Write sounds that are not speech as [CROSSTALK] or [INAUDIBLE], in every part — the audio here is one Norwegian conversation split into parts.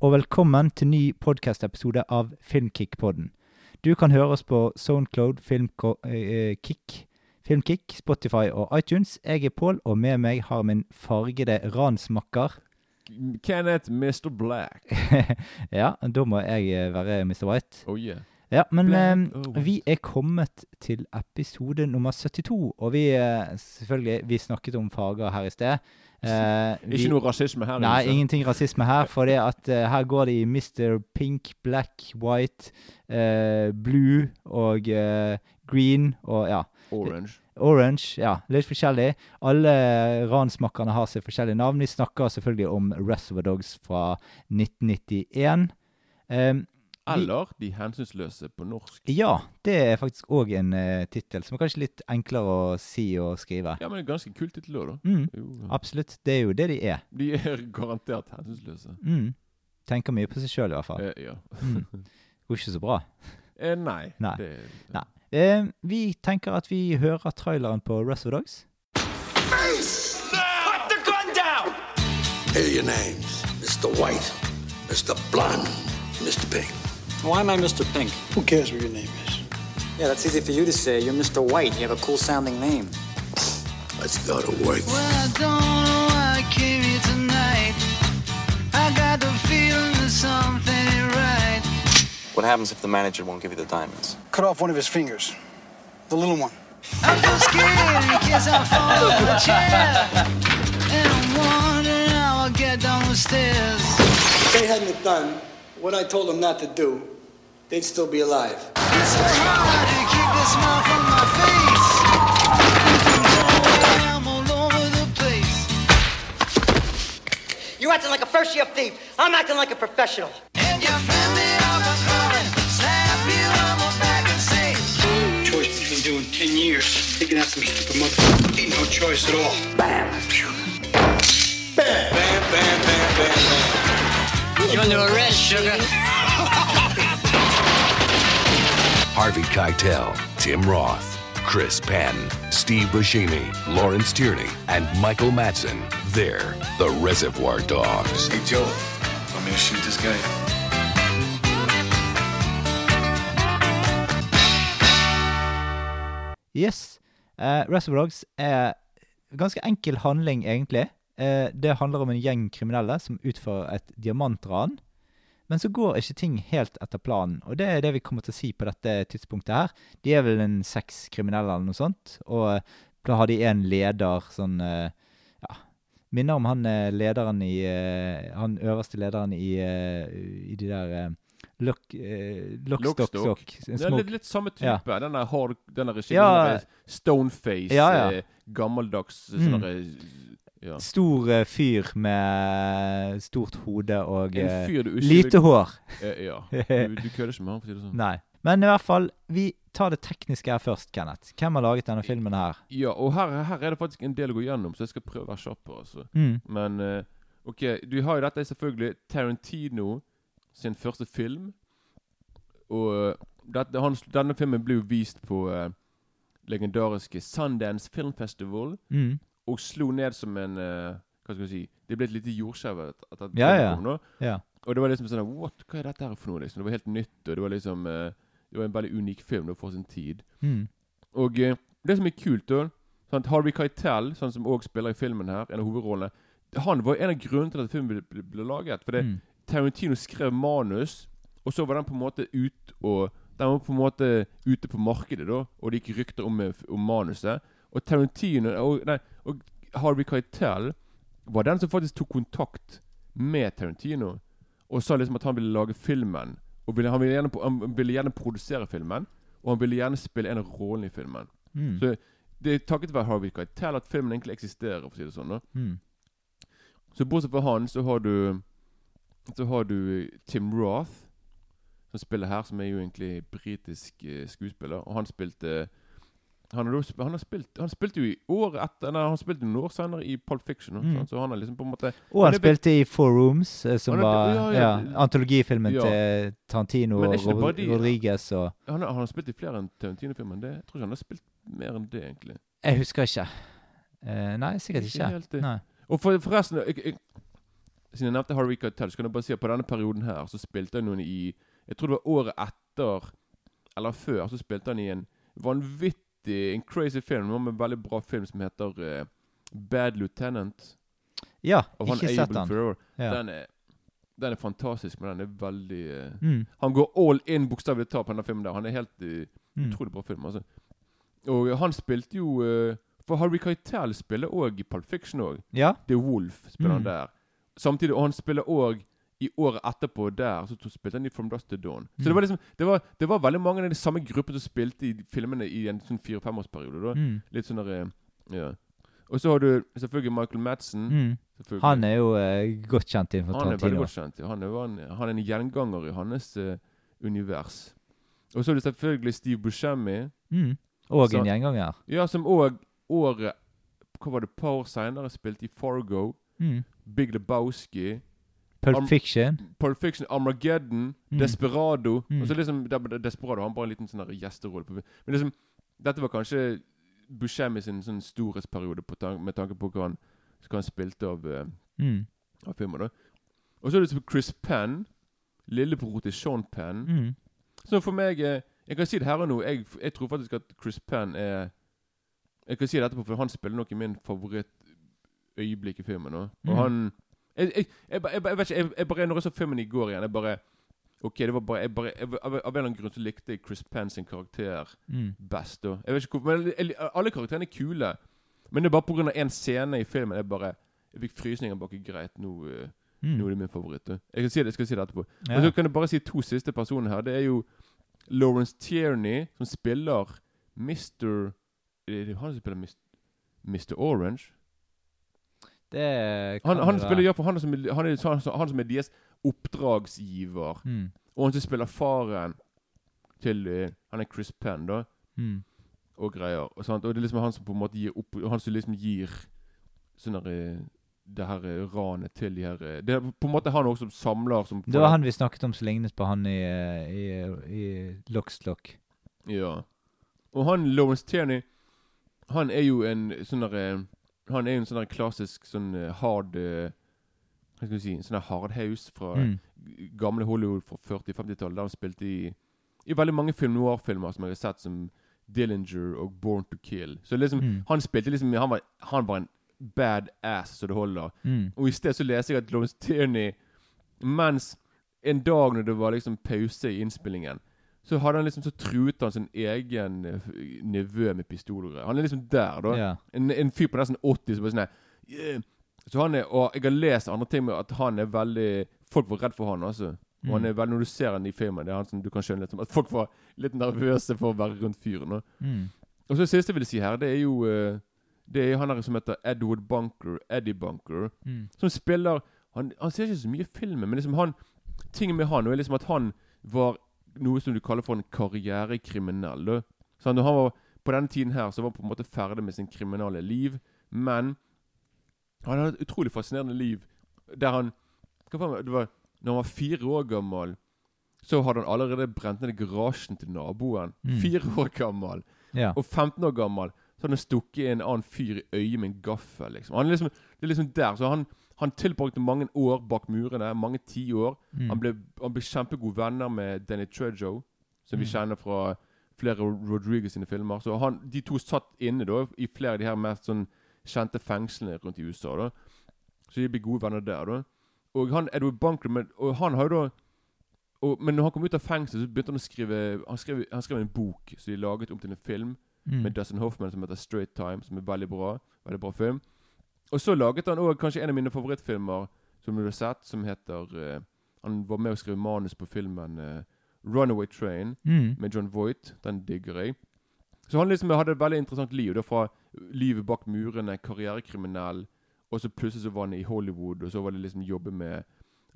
Og velkommen til ny podkast-episode av Filmkick-podden. Du kan høre oss på Soundcloud, Filmkick, Filmkick, Spotify og iTunes. Jeg er Pål, og med meg har min fargede ransmakker. Kenneth Mr. Black. [LAUGHS] ja, da må jeg eh, være Mr. White. Oh yeah. Ja, men eh, vi er kommet til episode nummer 72, og vi eh, selvfølgelig Vi snakket om farger her i sted. Eh, vi- Ikke noe rasisme her. Nei, Lise. ingenting rasisme her. For det at eh, her går det i Mr. Pink, Black, White, eh, Blue og eh, Green og ja. Orange. Orange. Ja, litt forskjellig. Alle ransmakkerne har seg forskjellige navn. Vi snakker selvfølgelig om Reservoir Dogs fra 1991. Um, Eller De hensynsløse på norsk. ja, det er faktisk òg en uh, tittel som er kanskje litt enklere å si og skrive. Ja, men det er ganske kult tittel òg, da. Mm, absolutt. Det er jo det de er. De er garantert hensynsløse. Mm. Tenker mye på seg sjøl, i hvert fall. Eh, ja. Mm. Går ikke så bra. Eh, nei. Nei. Det, Nei. Eh, vi tenker at vi hører traileren på Reservoir Dogs. Put the gun down! Here are your names Mr. White, Mr. Blonde, Mr. Pink. Why am I Mr. Pink? Who cares what your name is? Yeah, that's easy for you to say. You're Mr. White. You have a cool sounding name. Let's go to work. Well, I don't know why I came here tonight. I got the feeling that something ain't right. What happens if the manager won't give you the diamonds? Cut off one of his fingers. The little one. I'm so scared in case I fall off the chair. And I'm wondering how I'll get down the stairs. They hadn't have done what I told them not to do, they'd still be alive. It's so hard to keep the smile from my face. I'm all over the place. You're acting like a first year thief. I'm acting like a professional. And you flip me off a calling, slap you on the back and say, Choice between doing 10 years, taking out some stupid motherfucker. Ain't no choice at all. Bam! Bam, bam, bam, bam, bam. You're under arrest, sugar. Harvey Keitel, Tim Roth, Chris Penn, Steve Buscemi, Lawrence Tierney, and Michael Matson. They're the Reservoir Dogs. Hey, Joe, want me to shoot this guy? Yes. Uh, Reservoir Dogs er ganske enkel handling, egentlig. Eh, det handler om en gjeng kriminelle som utfører et diamantran. Men så går ikke ting helt etter planen, og det er det vi kommer til å si på dette tidspunktet her. De er vel en seks kriminelle eller noe sånt, og da har de en leder sånn eh, Ja, minner om han eh, lederen i eh, Han øverste lederen i, eh, i de der Lock, lock, Lockstock. Stock. Det er litt, litt samme type. Ja. Den der hard, den der Ja. stoneface, Ja, ja. eh, gammeldags Mm. sånn derre ja. Stor eh, fyr med stort hode og En eh, fyr du ikke lite hår. Eh, ja. [LAUGHS] Du, du kødder ikke med han, for å si det sånn. Nei. Men i hvert fall, vi tar det tekniske her først, Kenneth. Hvem har laget denne filmen her? Ja, og her, her er det faktisk en del å gå gjennom, så jeg skal prøve å være kjapp. Altså. Mm. Men eh, OK, du har jo dette er selvfølgelig Tarantino sin første film. Og eh, dette, han, denne filmen ble jo vist på eh, legendariske Sundance Film Festival. Mm. Og slo ned som en uh, Hva skal vi si Det ble et lite jordskjelv etter at Ja, ja. kom. nå. Ja. Og det var liksom sånn What? Hva er dette her for noe? liksom Det var helt nytt, og det var liksom uh, Det var en veldig unik film da, for sin tid. Mm. Og uh, det som er kult, da sånn Harvey Keitel, sånn som også spiller i filmen her, en av hovedrollene Han var en av grunnene til at filmen ble, ble, laget. For det, Mm. Tarantino skrev manus, og så var den på en måte ut og Den var på en måte ute på markedet, da, og det gikk rykter om, om manuset. Og Tarantino og, nei, Harvey Keitel var den som faktisk tok kontakt med Tarantino og sa liksom at han ville lage filmen. Og ville, han, ville gjerne, han ville gjerne produsere filmen, og han ville gjerne spille en av rollene i filmen. Mm. Så det er takket være Harvey Keitel at filmen egentlig eksisterer, for å si det sånn. Mm. Så bortsett fra han, så har du Så har du Tim Roth, som spiller her, som er jo egentlig britisk eh, skuespiller. Og han spilte han har, han har spilt Han spilte jo i år etter Nei, han spilte noen år senere i Pulp Fiction. Mm. sånn, Så han har liksom på en måte Og han spilte i Four Rooms, eh, som er- var ja, ja, ja. antologifilmen til Tarantino og er Rodriguez og han, har- spilt i flere enn Tarantino-filmer. Jeg tror ikke han har spilt mer enn det, egentlig. Jeg husker ikke. Uh, nei, sikkert Ikke ikke. Nei. Og for, forresten jeg, jeg, Siden jeg nevnte Harry Cartel, så kan jeg bare si at på denne perioden her så spilte han noen i Jeg tror det var året etter, eller før, så spilte han i en vanvittig En crazy film. Det en veldig bra film som heter uh, Bad Lieutenant. Ja, Av ikke sett den. Ja. Den, er, den er fantastisk, men den er veldig uh, Mm. Han går all in, bokstavelig talt, på denne filmen der. Han er helt uh, Mm. utrolig bra film, altså. Og han spilte jo For Harry Keitel spiller òg i Pulp Fiction òg. Ja. The Wolf spiller han Mm. der. Samtidig, og han spiller òg i året etterpå der, så spilte han i From Dust to Dawn. Så Mm. det var liksom det var, det var veldig mange av de samme gruppene som spilte i filmene i en sånn fire-femårsperiode. Mm. Litt sånn der, eh, ja. Og så har du selvfølgelig Michael Madsen. Mm. Han er jo uh, godt kjent innenfor Han er veldig godt kjent. Han er, han, han er en gjenganger i hans uh, univers. Og så er det selvfølgelig Steve Buscemi, Mm. Og Så- en gjenganger. ja, som òg året Hva var det, et par år seinere spilte i Fargo, Mm. Big Lebowski, Pulp Fiction. Pulp Fiction, Armageddon, Mm. Desperado Mm. Så liksom der- der Desperado han bare en liten sånn gjesterolle. på- Men liksom Dette var kanskje Buscemi sin sånn storhetsperiode på med tanke på hva han, hva han spilte av, uh, Mm. av filmer. da Og så er det liksom Chris Penn, lillebror til Sean Penn. Mm. Så for meg eh, Jeg kan si det her og nå. Jeg, jeg tror faktisk at Chris Penn er Jeg kan si det etterpå, for han spiller nok i min favorittøyeblikk i filmen. nå. Og Mm. han jeg, jeg, jeg, jeg, vet ikke, jeg, bare Når jeg så filmen i går igjen, jeg bare Ok, det var bare, jeg bare jeg, av, en eller annen grunn så likte jeg Chris Penn sin karakter Mm. best. Og, Jeg vet ikke hvorfor, men Alle karakterene er kule, men det er bare pga. én scene i filmen jeg bare Jeg fikk frysninger bak. Greit, nå, eh, Mm. nå er det min favoritt. Jeg skal si det, jeg skal si det etterpå. Ja. Og så kan jeg bare si to siste personer her. Det er jo Lawrence Tierney, som spiller Mr. Er det han som spiller Mr. Mr. Orange? Han, han spiller ja, for han, som han, er- han, han som er deres oppdragsgiver. Mm. Og han som spiller faren til eh, Han er Chris Penn, da. Mm. Og greier. Og, og det er liksom han som på en måte gir opp Han som liksom gir sånn eh, det her eh, ranet til de her Det er på en måte han også som samler som Det var han vi snakket om som lignet på han i, i, i Lockstock. Ja. Og han Lawrence Tierney Han er jo en sånn der Han er jo en sånn klassisk sånn eh, hard eh, Hva skal du si En sånn hardhaus fra Mm. gamle Hollywood fra 40-50-tallet. Der han spilte i I veldig mange film noir-filmer som jeg har sett, som Dillinger og Born to Kill. Så liksom Mm. Han spilte liksom Han var, han var en bad ass så det holder. Mm. Og i sted så leser jeg at Lawrence Tierney Mens en dag når det var liksom pause i innspillingen, så hadde han liksom så truet han sin egen eh, nevø med pistol og greier. Han er liksom der, da. Yeah. En, en fyr på nesten 80 som bare sånn yeah. Så han er, Og jeg har lest andre ting med at han er veldig Folk var redd for han, altså. Og han Mm. er veldig, Når du ser han i filmen, det er han som du kan skjønne litt at folk var litt nervøse for å være rundt fyren. Mm. Og så det siste jeg vil si her, det er jo eh, Det er han her som heter Edward Bunker, Eddie Bunker, Mm. som spiller Han, han ser ikke så mye i filmen, men liksom han Tingen med han er liksom at han var noe som du kaller for en karrierekriminell. Så når han var På denne tiden her så var han på en måte ferdig med sin kriminelle liv, men han hadde et utrolig fascinerende liv der han var, Når han var fire år gammel, så hadde han allerede brent ned garasjen til naboen. Mm. Fire år gammel. Ja. Og 15 år gammel så hadde han stukket en annen fyr i øyet med en gaffel. liksom. Han er liksom, det er liksom der. Så han, han tilbrakte mange år bak murene. Mange tiår. Mm. Han, ble, han ble kjempegode venner med Danny Trejo, som vi Mm. kjenner fra flere Rodriguez sine filmer. Så han, de to satt inne da i flere av de her mest sånn kjente fengslene rundt i USA. da. Så de ble gode venner der. da. Og han Edward Bunker men, og han har jo da og, Men når han kom ut av fengsel, så begynte han å skrive Han skrev, han skrev en bok som de laget om til en film Mm. med Dustin Hoffman som heter Straight Time, som er veldig bra. Veldig bra film. Og så laget han òg kanskje en av mine favorittfilmer som du har sett, som heter uh, Han var med å skrive manus på filmen uh, Runaway Train Mm. med John Voight. Den digger jeg. Så han liksom hadde et veldig interessant liv. Da fra livet bak murene, karrierekriminell, og så plutselig så var han i Hollywood, og så var det liksom jobbe med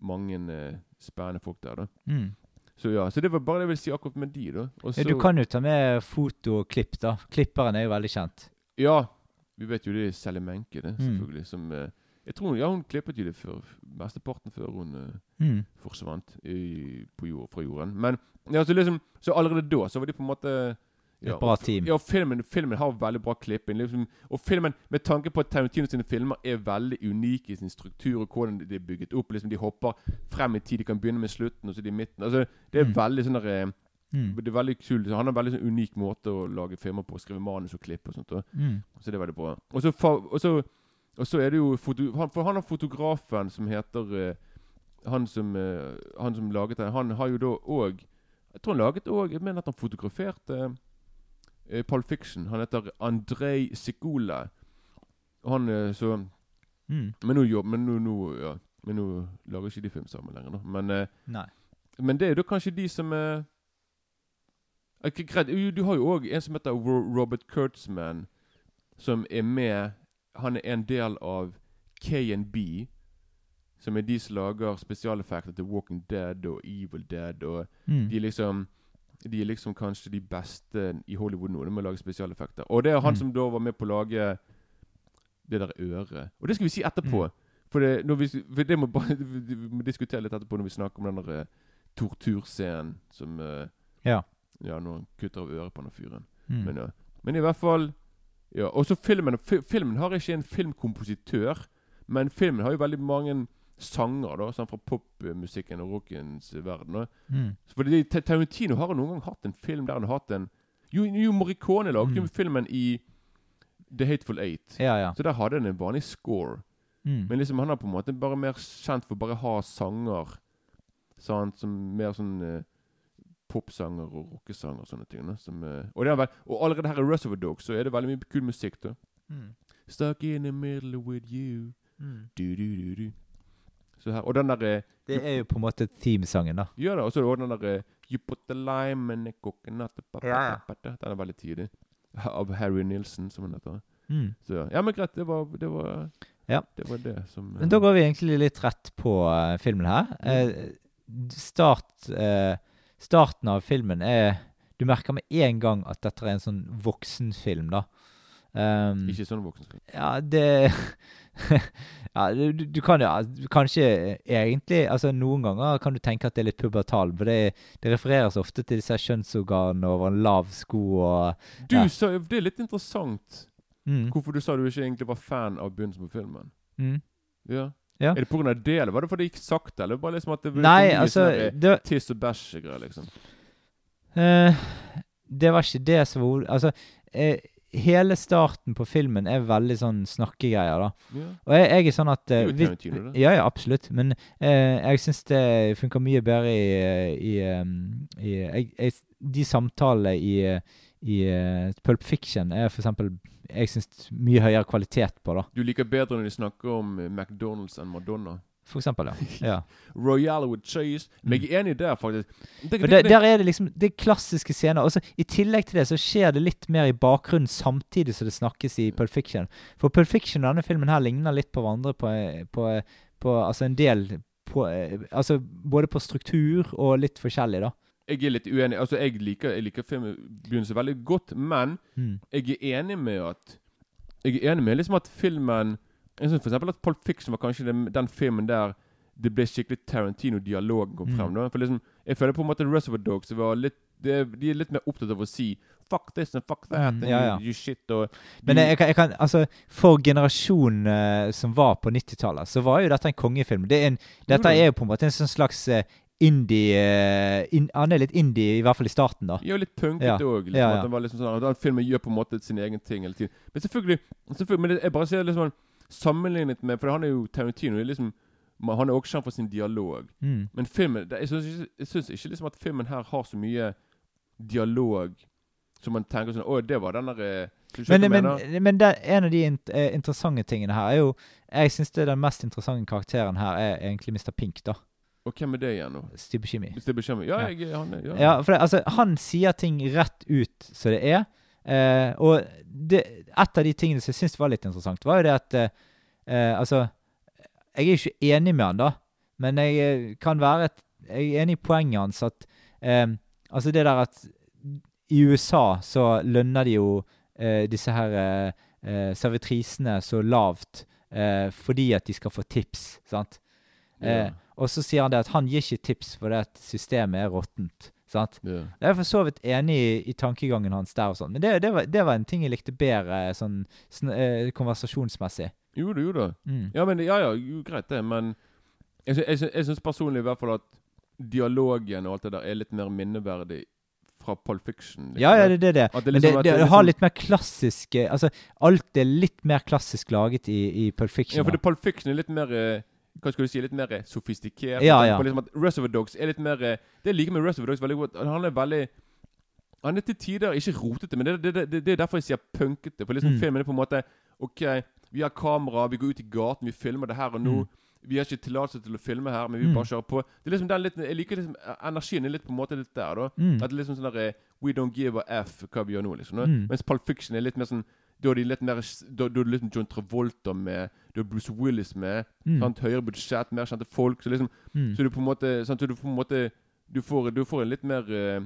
mange uh, spennende folk der. da Mm. Så ja, så det var bare det jeg vil si akkurat med de. da Og Ja, Du kan jo ta med fotoklipp, da. Klipperen er jo veldig kjent. Ja, vi vet jo det er Sally Menke, det, Mm. selvfølgelig. Som eh, Jeg tror ja, hun klippet jo det før mesteparten før hun eh, Mm. forsvant i, på jord, fra jorden. Men ja, så liksom Så allerede da så var de på en måte Et bra team. Ja, filmen, filmen har veldig bra klipping. Liksom, og filmen, med tanke på at Tarantino sine filmer er veldig unike i sin struktur og hvordan de er bygget opp. Liksom, de hopper frem i tid. De kan begynne med slutten, og så de i midten. Altså, det er Mm. veldig sånn der, eh, Mm. Det er veldig kult. Han har en veldig sånn unik måte å lage filmer på. Skrive manus og klipp og sånt. Og, Mm. så det er veldig bra. Og så, og så, og så er det jo foto, han, For han har fotografen som heter uh, han, som, uh, han som laget den, han har jo da òg Jeg tror han laget òg Jeg mener at han fotograferte uh, Pulp Fiction. Han heter Andrej Sikola. Han uh, så Mm. Men nå jobber men nå, nå, ja, men nå lager ikke de film sammen lenger, da. Men, men det er da kanskje de som er Greit. Du har jo òg en som heter Robert Kurtzman, som er med Han er en del av KNB, som er de som lager spesialeffekter til Walking Dead og Evil Dead. Og Mm. de er liksom De er liksom kanskje de beste i Hollywood nå med å lage spesialeffekter. Og det er han Mm. som da var med på å lage det der øret. Og det skal vi si etterpå. Mm. For, det, vi, for det må, bare, [LAUGHS] vi må diskutere litt etterpå når vi snakker om den der eh, torturscenen som uh, Ja. Ja, når han kutter av øret på den fyren. Mm. Men, ja. Men i hvert fall Ja, Og så filmen Filmen har ikke en filmkompositør, men filmen har jo veldig mange sanger da sånn fra popmusikken og rockens verden. Mm. Så Fordi Tarantino har noen gang hatt en film der han har hatt en Jo, jo Morricone lagde jo Mm. filmen i The Hateful Eight. Ja, ja. Så der hadde han en vanlig score. Mm. Men liksom han er på en måte bare mer kjent for bare å ha sanger. Sant? Som mer sånn eh, popsanger og rockesanger og sånne ting. Da, som, eh, og, det er vel, og allerede her i Reservoir Dogs så er det veldig mye kul musikk. da Mm. Stuck in the middle with you Mm. du, du, du, her, Og den der eh, Det er jo på en måte teamsangen, da. Ja da, og så er det også den der eh, You put the lime in the coconut Ja, Den er veldig tidlig. [LAUGHS] Av Harry Nilsen, som han heter. Mm. Så ja, men greit. Det var det, var, Ja. det, var det som Men da går vi egentlig litt rett på uh, filmen her. Uh, start, eh, starten av filmen er Du merker med en gang at dette er en sånn voksenfilm, da. Um, Ikke sånn voksenfilm. Ja, det [LAUGHS] Ja, du, du- kan jo ja, kanskje egentlig Altså, noen ganger kan du tenke at det er litt pubertal, for det, det refereres ofte til disse kjønnsorganene over en lav sko og Du Ja. sa Det er litt interessant mm, hvorfor du sa du ikke egentlig var fan av begynnelsen på filmen. mm. Ja. Ja. Er det pga. det, eller var det fordi det gikk sakte? Eller bare liksom at det Nei, det er altså det, var- Tiss og bæsj-greier, liksom? Uh, det var ikke det som var Altså, uh, hele starten på filmen er veldig sånn snakkegreier, da. Ja. Og jeg, jeg er sånn at jo vi- Ja, ja, absolutt. Men jeg syns det funker mye bedre i, i, i jeg, jeg, De samtalene i, i Pulp Fiction er for eksempel jeg syns mye høyere kvalitet på, da. Du liker bedre når de snakker om eh, McDonald's enn Madonna. For eksempel, ja. [LAUGHS] ja. Royale with cheese. Men jeg er enig der, faktisk. Det, det, det, der er det liksom Det er klassiske scener. Og så I tillegg til det så skjer det litt mer i bakgrunnen samtidig som det snakkes i Pulp Fiction. For Pulp Fiction og denne filmen her ligner litt på hverandre på, på, på Altså en del på, Altså både på struktur og litt forskjellig, da. Jeg er litt uenig. Altså, jeg liker, jeg liker filmbegynnelsen veldig godt, men Mm. jeg er enig med at Jeg er enig med liksom at filmen Jeg synes for eksempel at Pulp Fiction var kanskje den, den filmen der det ble skikkelig Tarantino-dialogen kom Mm. Da. For liksom, Jeg føler på en måte Reservoir Dogs var litt, det, de er litt mer opptatt av å si 'fuck this and fuck that', Mm, ja, ja, you, you shit og Men jeg, jeg, kan, jeg kan Altså, for generasjonen uh, som var på 90-tallet, så var jo dette en kongefilm. Det er en, dette Jo er jo på en måte en sånn slags eh, indie eh, in, Han er litt indie, i hvert fall i starten, da. Ja, litt punkete Ja. òg. Liksom, Ja, At ja. den var liksom sånn, at filmen gjør på en måte sin egen ting hele tiden. Men selvfølgelig, selvfølgelig Men det, jeg bare ser liksom Sammenlignet med For han er jo Tarantino. er liksom Han er også kjent for sin dialog. Mm. Men filmen det, Jeg syns ikke, liksom at filmen her har så mye dialog som man tenker sånn Å, det var den der eh, Men, men, men det, en av de int, eh, interessante tingene her er jo Jeg syns den mest interessante karakteren her er egentlig Mr. Pink, da. Og hvem er det igjen, nå? Steve Kimi. Ja, Ja. jeg, han er ja. Ja, for det, altså, han sier ting rett ut som det er. Eh, og det, et av de tingene som jeg syns var litt interessant, var jo det at eh, eh, Altså, jeg er ikke enig med han, da, men jeg eh, kan være et, Jeg er enig i poenget hans at eh, Altså, det der at i USA så lønner de jo eh, disse her servitrisene så lavt eh, fordi at de skal få tips, sant? Eh, og så sier han det at han gir ikke tips fordi at systemet er råttent. Sant? Yeah. Jeg er for så vidt enig i, i tankegangen hans der og sånn, men det, det, var, det var en ting jeg likte bedre sånn sn eh, konversasjonsmessig. Jo da, jo da. Mm. Ja, men ja, ja, jo, greit det, men jeg, sy- jeg, sy- jeg syns personlig i hvert fall at dialogen og alt det der er litt mer minneverdig fra Pulp Fiction. liksom. Ja, ja, det er det. det, liksom- det, det, det, liksom- har litt mer klassiske Altså, alt er litt mer klassisk laget i, i Pulp Fiction. Ja, for det Pulp Fiction er litt mer eh, Hva skal du si? Litt mer sofistikert. Ja, ja. Liksom at Reservoir Dogs er litt mer eh, Det jeg liker med Reservoir Dogs veldig godt. Han er veldig Han er til tider ikke rotete, men det, det, det, det er derfor jeg sier punkete. For liksom Mm. filmen er på en måte OK, vi har kamera, vi går ut i gaten, vi filmer det her og nå. Mm. Vi har ikke tillatelse til å filme her, men vi Mm. bare kjører på. Det er liksom den litt, Jeg liker liksom eh, Energien er litt på en måte litt der, da. Mm. At det er liksom sånn der eh, We don't give a f hva vi gjør nå, liksom. Mm. Mens Pulp Fiction er litt mer sånn Da er de litt mer Da, da er det liksom John Travolta med Du har Bruce Willis med. Mm. Sant? Høyere budsjett, mer kjente folk. Så liksom Mm. Så du på en måte sant? Så du på en måte Du får, du får en litt mer uh,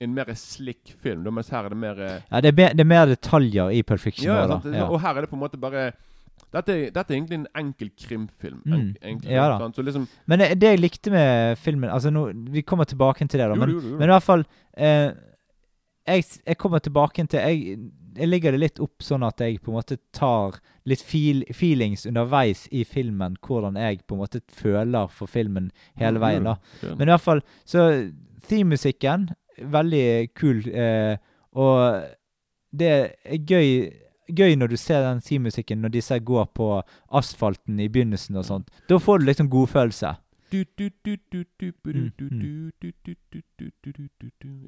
En mer slick film, da, mens her er det mer uh, Ja, det er, mer, det er mer detaljer i Pulp Fiction. ja, da. Ja. Og her er det på en måte bare dette, dette er egentlig en enkel krimfilm. Mm. Enkel, Ja da. liksom Men det, det jeg likte med filmen altså nå, Vi kommer tilbake til det, da. Jo, Men, jo, jo. men i hvert fall eh, jeg, jeg kommer tilbake til jeg, jeg ligger det litt opp sånn at jeg på en måte tar litt feel, feelings underveis i filmen. Hvordan jeg på en måte føler for filmen hele veien. da Men i hvert fall Så theme-musikken, veldig kul. Eh, og det er gøy Gøy når du ser den theme-musikken når disse går på asfalten i begynnelsen og sånt. Da får du liksom godfølelse.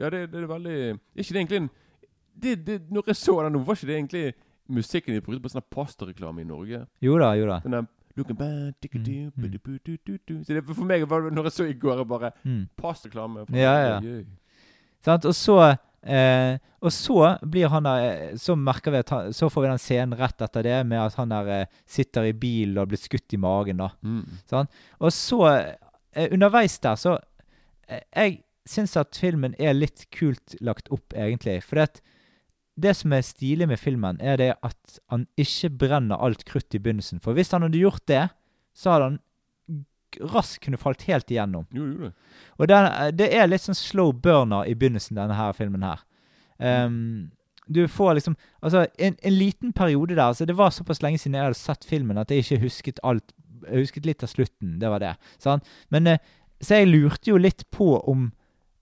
Ja, det, det er veldig ikke det egentlig en det, det, Når jeg så den var ikke det egentlig musikken de brukte på sånn pastareklame i Norge? Jo da, jo da. Den så for meg var det når jeg så i går, bare mm. pastareklame. Ja, ja. Sant, og så eh, Og så blir han der eh, Så merker vi at han, Så får vi den scenen rett etter det med at han der eh, sitter i bilen og blir skutt i magen, da. Mm. sånn? Og så eh, Underveis der, så eh, Jeg syns at filmen er litt kult lagt opp, egentlig. For det, det som er stilig med filmen, er det at han ikke brenner alt krutt i begynnelsen. For hvis han hadde gjort det, så hadde han raskt kunne falt helt igjennom. Jo, jo, det. Og den, det er litt sånn slow burner i begynnelsen, denne her filmen her. Um, du får liksom Altså, en, en liten periode der altså Det var såpass lenge siden jeg hadde sett filmen at jeg ikke husket alt. Jeg husket litt av slutten, det var det. Sant? Men eh, Så jeg lurte jo litt på om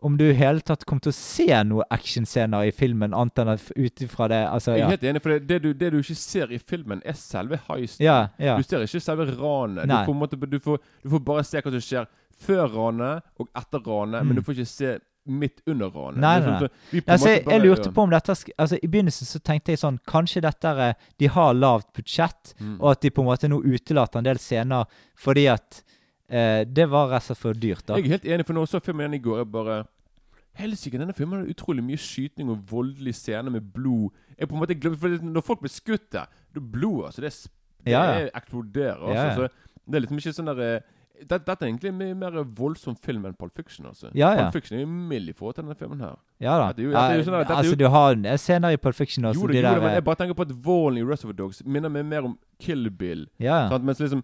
om du i hele tatt kom til å se noen actionscener i filmen, annet enn ut ifra det altså, ja. Jeg er helt enig, for det, det, du, det du ikke ser i filmen, er selve heisten. Ja, ja. Du ser ikke selve ranet. Du du, du får bare se hva som skjer før ranet og etter ranet, Mm. men du får ikke se midt under ranet. Nei, nei, sånn nei. en Altså, jeg, jeg lurte på om dette altså, I begynnelsen så tenkte jeg sånn Kanskje dette er De har lavt budsjett, Mm. og at de på en måte nå utelater en del scener fordi at eh, det var rett og slett for dyrt. da Jeg er helt enig, for nå så filmen igjen i går, jeg bare Helsike, denne filmen har utrolig mye skyting og voldelig scener med blod. Jeg på en måte glemmer, for Når folk blir skutt der, det er blod, altså. Det, er det Ja, ja. er eksploderer. Altså, Ja, ja. Så det er liksom ikke sånn der dette, det, Dette er egentlig en mye mer voldsom film enn Pulp Fiction. altså Ja, ja. Pulp Fiction er jo mild i forhold til denne filmen her. Ja da. Dette jo- dette jo sånn der- dette altså, jo- du har en- scener i Pulp Fiction også. Jo, det, de jo, der, men eh, jeg bare tenker på at volden i Reservoir Dogs minner meg mer om Kill Bill. Ja. Sant? Mens liksom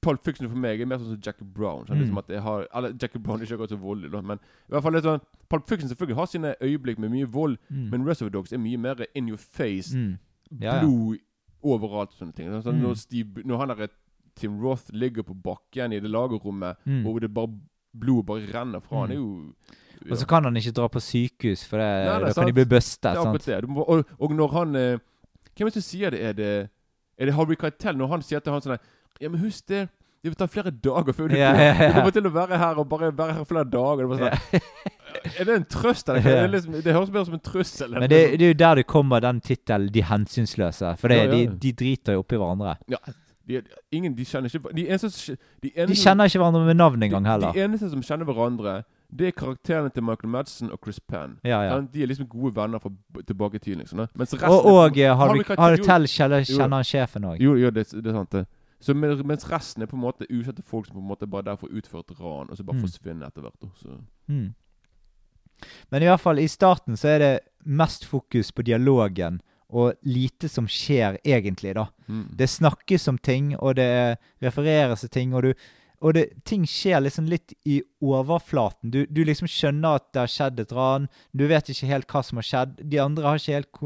Pulp Fiction for meg er mer sånn som Jackie Brown. Sånn, Mm. Liksom at jeg har, eller Jackie Brown er ikke akkurat så voldelig, da, men i hvert fall litt sånn Pulp Fiction selvfølgelig har sine øyeblikk med mye vold, Mm. men Reservoir Dogs er mye mer in your face. mm. Ja, ja. Blod overalt og sånne ting. Sånn, Mm. når, Steve, når han der Tim Roth ligger på bakken i det lagerrommet, Mm. og det bare blodet bare renner fra han, Mm. er jo Og så kan han ikke dra på sykehus, for det, Nei, det da kan de bli bustet. Sant? Og, og når han eh, Hvem er det som sier det? Er det Er det Harvey Keitel når han sier til han sånn Ja, men husk det. Det vil ta flere dager før du Ja, ja, ja. Du kommer til å være her og bare være her flere dager. Det er, sånn, er det en trøst, eller? Det, liksom, det høres mer som en trussel. Men det, det er jo der det kommer den tittelen 'De hensynsløse'. For det. De, de driter jo oppi hverandre. ja, de, ingen, de kjenner ikke De eneste, de, eneste, De kjenner ikke hverandre med navn engang heller. de eneste som kjenner hverandre, det er karakterene til Michael Madsen og Chris Penn. Ja, ja. De er liksom gode venner fra tilbake i tiden. Liksom. Og, og har, har, du, Keitel- du Tell kjenner, kjenner han sjefen òg. Jo, jo det, det er sant det. Så mens resten er på en måte ukjente folk som på en måte bare derfor der for å ran, og så bare Mm. forsvinner etter hvert. da. Så. Mm. Men i hvert fall, i starten så er det mest fokus på dialogen, og lite som skjer egentlig, da. Mm. Det snakkes om ting, og det refereres til ting, og du og det, ting skjer liksom litt i overflaten. Du, du liksom skjønner at det har skjedd et ran. Du vet ikke helt hva som har skjedd. De andre har ikke helt,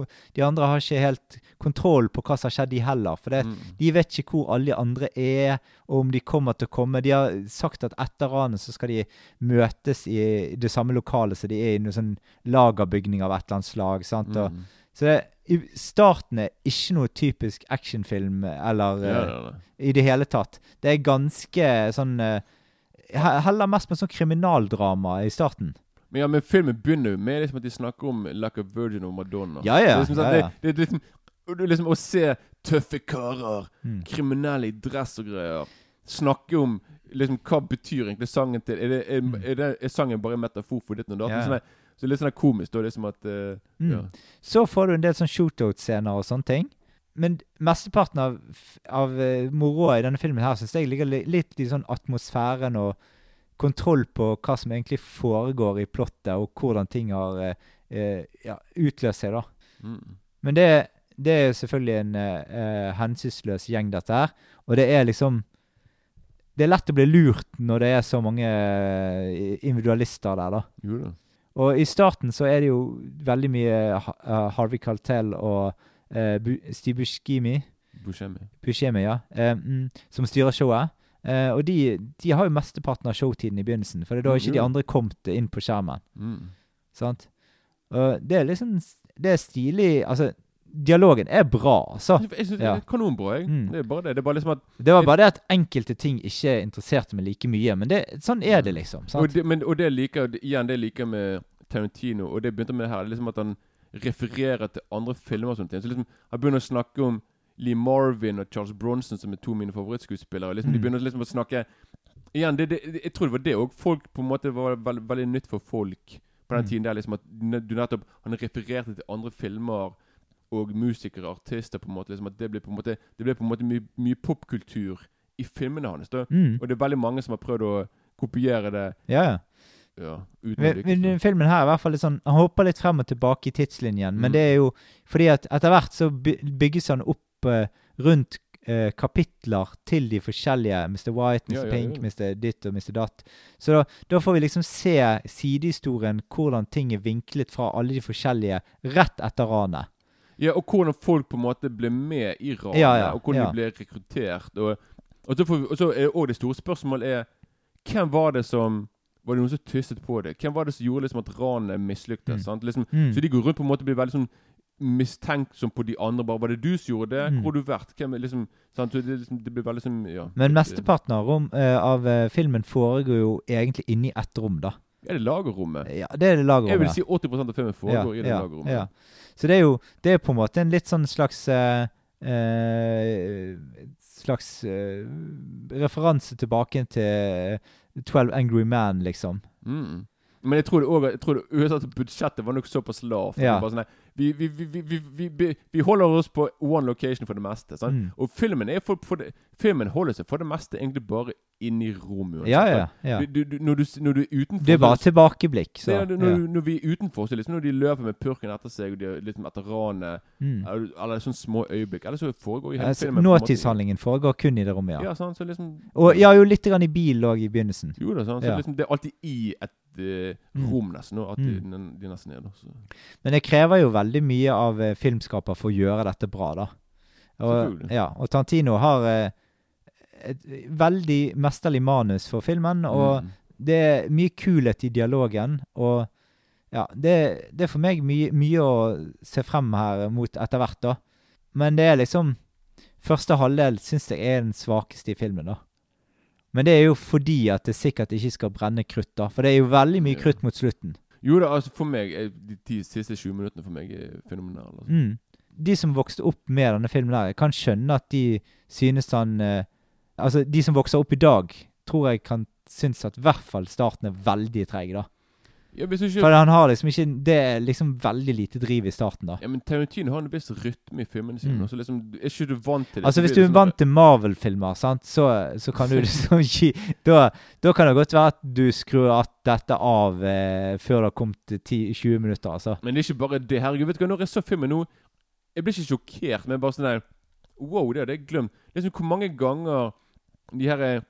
har ikke helt kontroll på hva som har skjedd, de heller. For det, de vet ikke hvor alle de andre er, og om de kommer til å komme. De har sagt at etter ranet så skal de møtes i det samme lokalet som de er i, noen sånn lagerbygning av et eller annet slag. sant? Og, Mm. så det, i starten er ikke noe typisk actionfilm eller Ja, eh, ja, ja. i det hele tatt. Det er ganske sånn eh, Heller mest med sånn kriminaldrama i starten. Men ja, men filmen begynner jo med liksom at de snakker om Like a Virgin og Madonna. Ja, ja, er liksom, sånn, ja, ja. Det, det er liksom, det er liksom Å se tøffe karer, Mm. kriminelle i dress og greier, snakke om liksom hva betyr egentlig sangen til Er, det, er, er, det, er sangen bare en metafor for ditt og datt? Mm. Ja. Sånn, så litt sånn komisk, da. Liksom at uh, Mm. ja. Så får du en del sånn shootout-scener og sånne ting. Men mesteparten av, av eh, moroa i denne filmen her synes jeg ligger litt i sånn atmosfæren og kontroll på hva som egentlig foregår i plottet, og hvordan ting har uh, ja, utløst seg, da. Mm. Men det, det er selvfølgelig en eh, hensynsløs gjeng, dette her. Og det er liksom Det er lett å bli lurt når det er så mange individualister der, da. Jo da. Og i starten så er det jo veldig mye eh, Harvey Keitel og uh, Bu Steve Buscemi, Buscemi. Buscemi ja, mm, som styrer showet. Uh, og de, de har jo mesteparten av showtiden i begynnelsen, for det er da Mm, ikke de andre kommet inn på skjermen. Mm. Sant? Og det er liksom Det er stilig Altså, dialogen er bra, altså. Jeg synes Ja. det er kanonbra, jeg. Mm. Det er bare det. Det er bare liksom at Det var bare det at enkelte ting ikke interesserte meg like mye. Men det, sånn er det, liksom. Og det, men, og det liker igjen det liker med Tarantino, og det begynte med her, det er liksom at han refererer til andre filmer og sånne ting. Så liksom, Han begynner å snakke om Lee Marvin og Charles Bronson, som er to av mine favorittskuespillere. Liksom, De Mm. begynner liksom å snakke Igjen, det, det, jeg tror det var det òg. Folk på en måte var veld, veldig nytt for folk på den Mm. tiden. der liksom at du nettopp Han refererte til andre filmer og musikere, og artister, på en måte. liksom at Det ble på en måte Det på en måte mye, mye popkultur i filmene hans. da Mm. Og det er veldig mange som har prøvd å kopiere det. Ja, ja. Ja, Men, men filmen her er i hvert fall litt sånn Han hopper litt frem og tilbake i tidslinjen, men Mm. det er jo fordi at etter hvert så bygges han opp uh, rundt uh, kapitler til de forskjellige Mr. White, Mr. Ja, ja, Pink. Mr. Ditt og Mr. Datt. Så da, da får vi liksom se sidehistorien, hvordan ting er vinklet fra alle de forskjellige rett etter ranet. Ja, og hvordan folk på en måte ble med i ranet, Ja, ja, og hvordan ja. de ble rekruttert. Og, og, så får vi, og så er også det store spørsmålet er Hvem var det som Var det noen som tysset på det? Hvem var det som gjorde liksom at ranet mislyktes? Mm. Liksom, Mm. Så de går rundt på en måte og blir veldig sånn mistenksom på de andre. bare, 'Var det du som gjorde det? Mm. Hvor har du vært?' Hvem liksom, sant? Det, liksom, det blir veldig sånn ja. Men mesteparten av, rom, uh, av eh, filmen foregår jo egentlig inni ett rom, da. Er det lagerrommet? Ja, det er det lagerrommet. Jeg vil si 80% av filmen foregår i det lagerrommet. Ja. Så det er jo det er på en måte en litt sånn slags eh, eh, Slags eh, referanse tilbake til 12 Angry Man, liksom. Mm. Men jeg tror det at budsjettet var nok såpass lavt. Ja. det bare sånn, vi, vi, vi, vi, vi, vi, vi, vi holder oss på one location for det meste. Sant? Mm. Og filmen er for, for det, Filmen holder seg for det meste egentlig bare inni rommet. Ja, ja. ja. Du, du, du, når, du, når du er utenfor Det bare tilbakeblikk, så. er, når, ja. når vi er utenfor, så liksom når de løper med purken etter seg, og de er liksom etter ranet, Mm. eller, eller sånne små øyeblikk Eller så foregår jo hele Altså, filmen Nåtidshandlingen foregår kun i det rommet, ja. Ja, sant, så liksom Og ja, jo litt grann i bil òg i begynnelsen. Jo da, sant, så Ja. liksom, det er alltid i et. Rom nesten. At de, Mm. de nesten er der. Men det krever jo veldig mye av eh, filmskaper for å gjøre dette bra, da. Og, ja, og Tantino har eh, et veldig mesterlig manus for filmen, og Mm. det er mye kulhet i dialogen. Og ja, det, det er for meg mye, mye å se frem her mot etter hvert, da. Men det er liksom Første halvdel syns jeg er den svakeste i filmen, da. Men det er jo fordi at det sikkert ikke skal brenne krutt, da. For det er jo veldig mye krutt mot slutten. Jo da, altså for meg er De ti siste 20 minuttene for meg er fenomenale. Altså. Mm. De som vokste opp med denne filmen, der, jeg kan skjønne at de synes han eh, Altså, de som vokser opp i dag, tror jeg kan synes at i hvert fall starten er veldig treig, da. Ja, ikke For han har liksom ikke Det er liksom veldig lite driv i starten, da. Ja, men Tarantino har en viss rytme i filmene sine. Mm. så liksom, er ikke du vant til det? Altså Hvis du er sånn- vant til Marvel-filmer, sant, så, så kan du liksom [LAUGHS] gi da, da kan det godt være at du skrur at dette av eh, før det har kommet 10 20 minutter, altså. Men det er ikke bare det. Herregud, vet du hva, når jeg så filmen nå Jeg ble ikke sjokkert, men bare sånn der Wow, det hadde jeg glemt. Liksom Hvor mange ganger de her eh,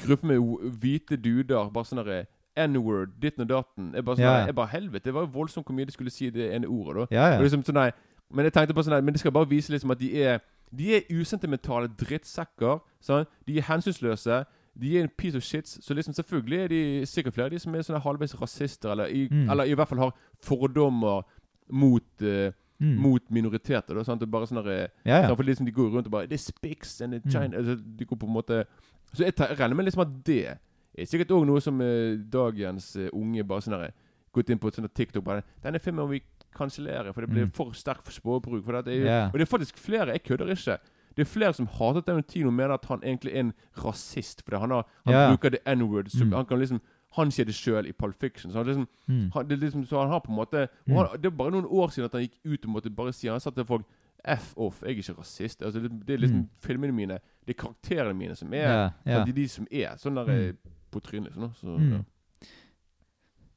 gruppe med hvite duder. Bare sånn derre N-word, ditten og datten. Jeg bare sånn, Ja, ja. jeg bare helvete, Det var jo voldsomt hvor mye de skulle si det ene ordet. da Ja, liksom, sånn, nei, Men jeg tenkte på sånn nei, Men det skal bare vise liksom at de er De er usentimentale drittsekker. Sånn? De er hensynsløse. De er en piece of shits. Så liksom selvfølgelig er de sikkert flere de som er sånne halvveis rasister, eller i, Mm. eller i hvert fall har fordommer mot uh, Mm. mot minoriteter. Da, sant? Det er bare sånne, Ja, ja. for liksom De går rundt og bare Det er spics and it's Mm. China altså, De går på en måte Så jeg regner med liksom at det er sikkert òg noe som eh, dagens eh, unge bare sånn der, gått inn på sånn TikTok bare 'Denne filmen må vi kansellere, for det blir Mm. for sterk språkbruk.' For det er jo, Ja. Og det er faktisk flere Jeg kødder ikke. Det er flere som hater Tarantino og mener at han egentlig er en rasist. Fordi han, har, han Ja. bruker the n-word. som- Mm. Han kan liksom Han sier det sjøl i Pulp Fiction. Så han liksom Mm. han, det er liksom, så han har på en måte Mm. og han, Det er bare noen år siden at han gikk ut og måtte bare si Han sa til folk F off, jeg er ikke rasist. Altså, det, det er liksom Mm. filmene mine Det er karakterene mine som er Ja, ja. Det er de som er sånn der Mm. eh, på trynet. Liksom, så, Mm. ja.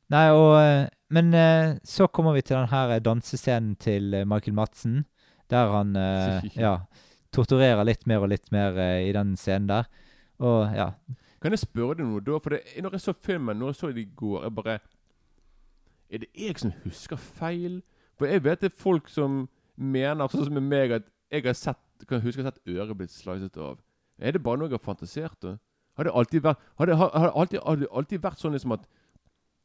Nei, og eh, Men eh, så kommer vi til den her eh, dansescenen til Michael Madsen, der han [LAUGHS] ja, torturerer litt mer og litt mer i den scenen der. Og ja. Kan jeg spørre deg noe da? For det, når jeg så filmen, når jeg så det i går Jeg bare Er det jeg som husker feil? For jeg vet det er folk som mener, sånn som meg, at jeg har sett kan huske jeg har sett øret blitt slicet av. Er det bare noe jeg har fantasert? da? Har det alltid vært, har det, har, har det alltid, har det alltid vært sånn liksom at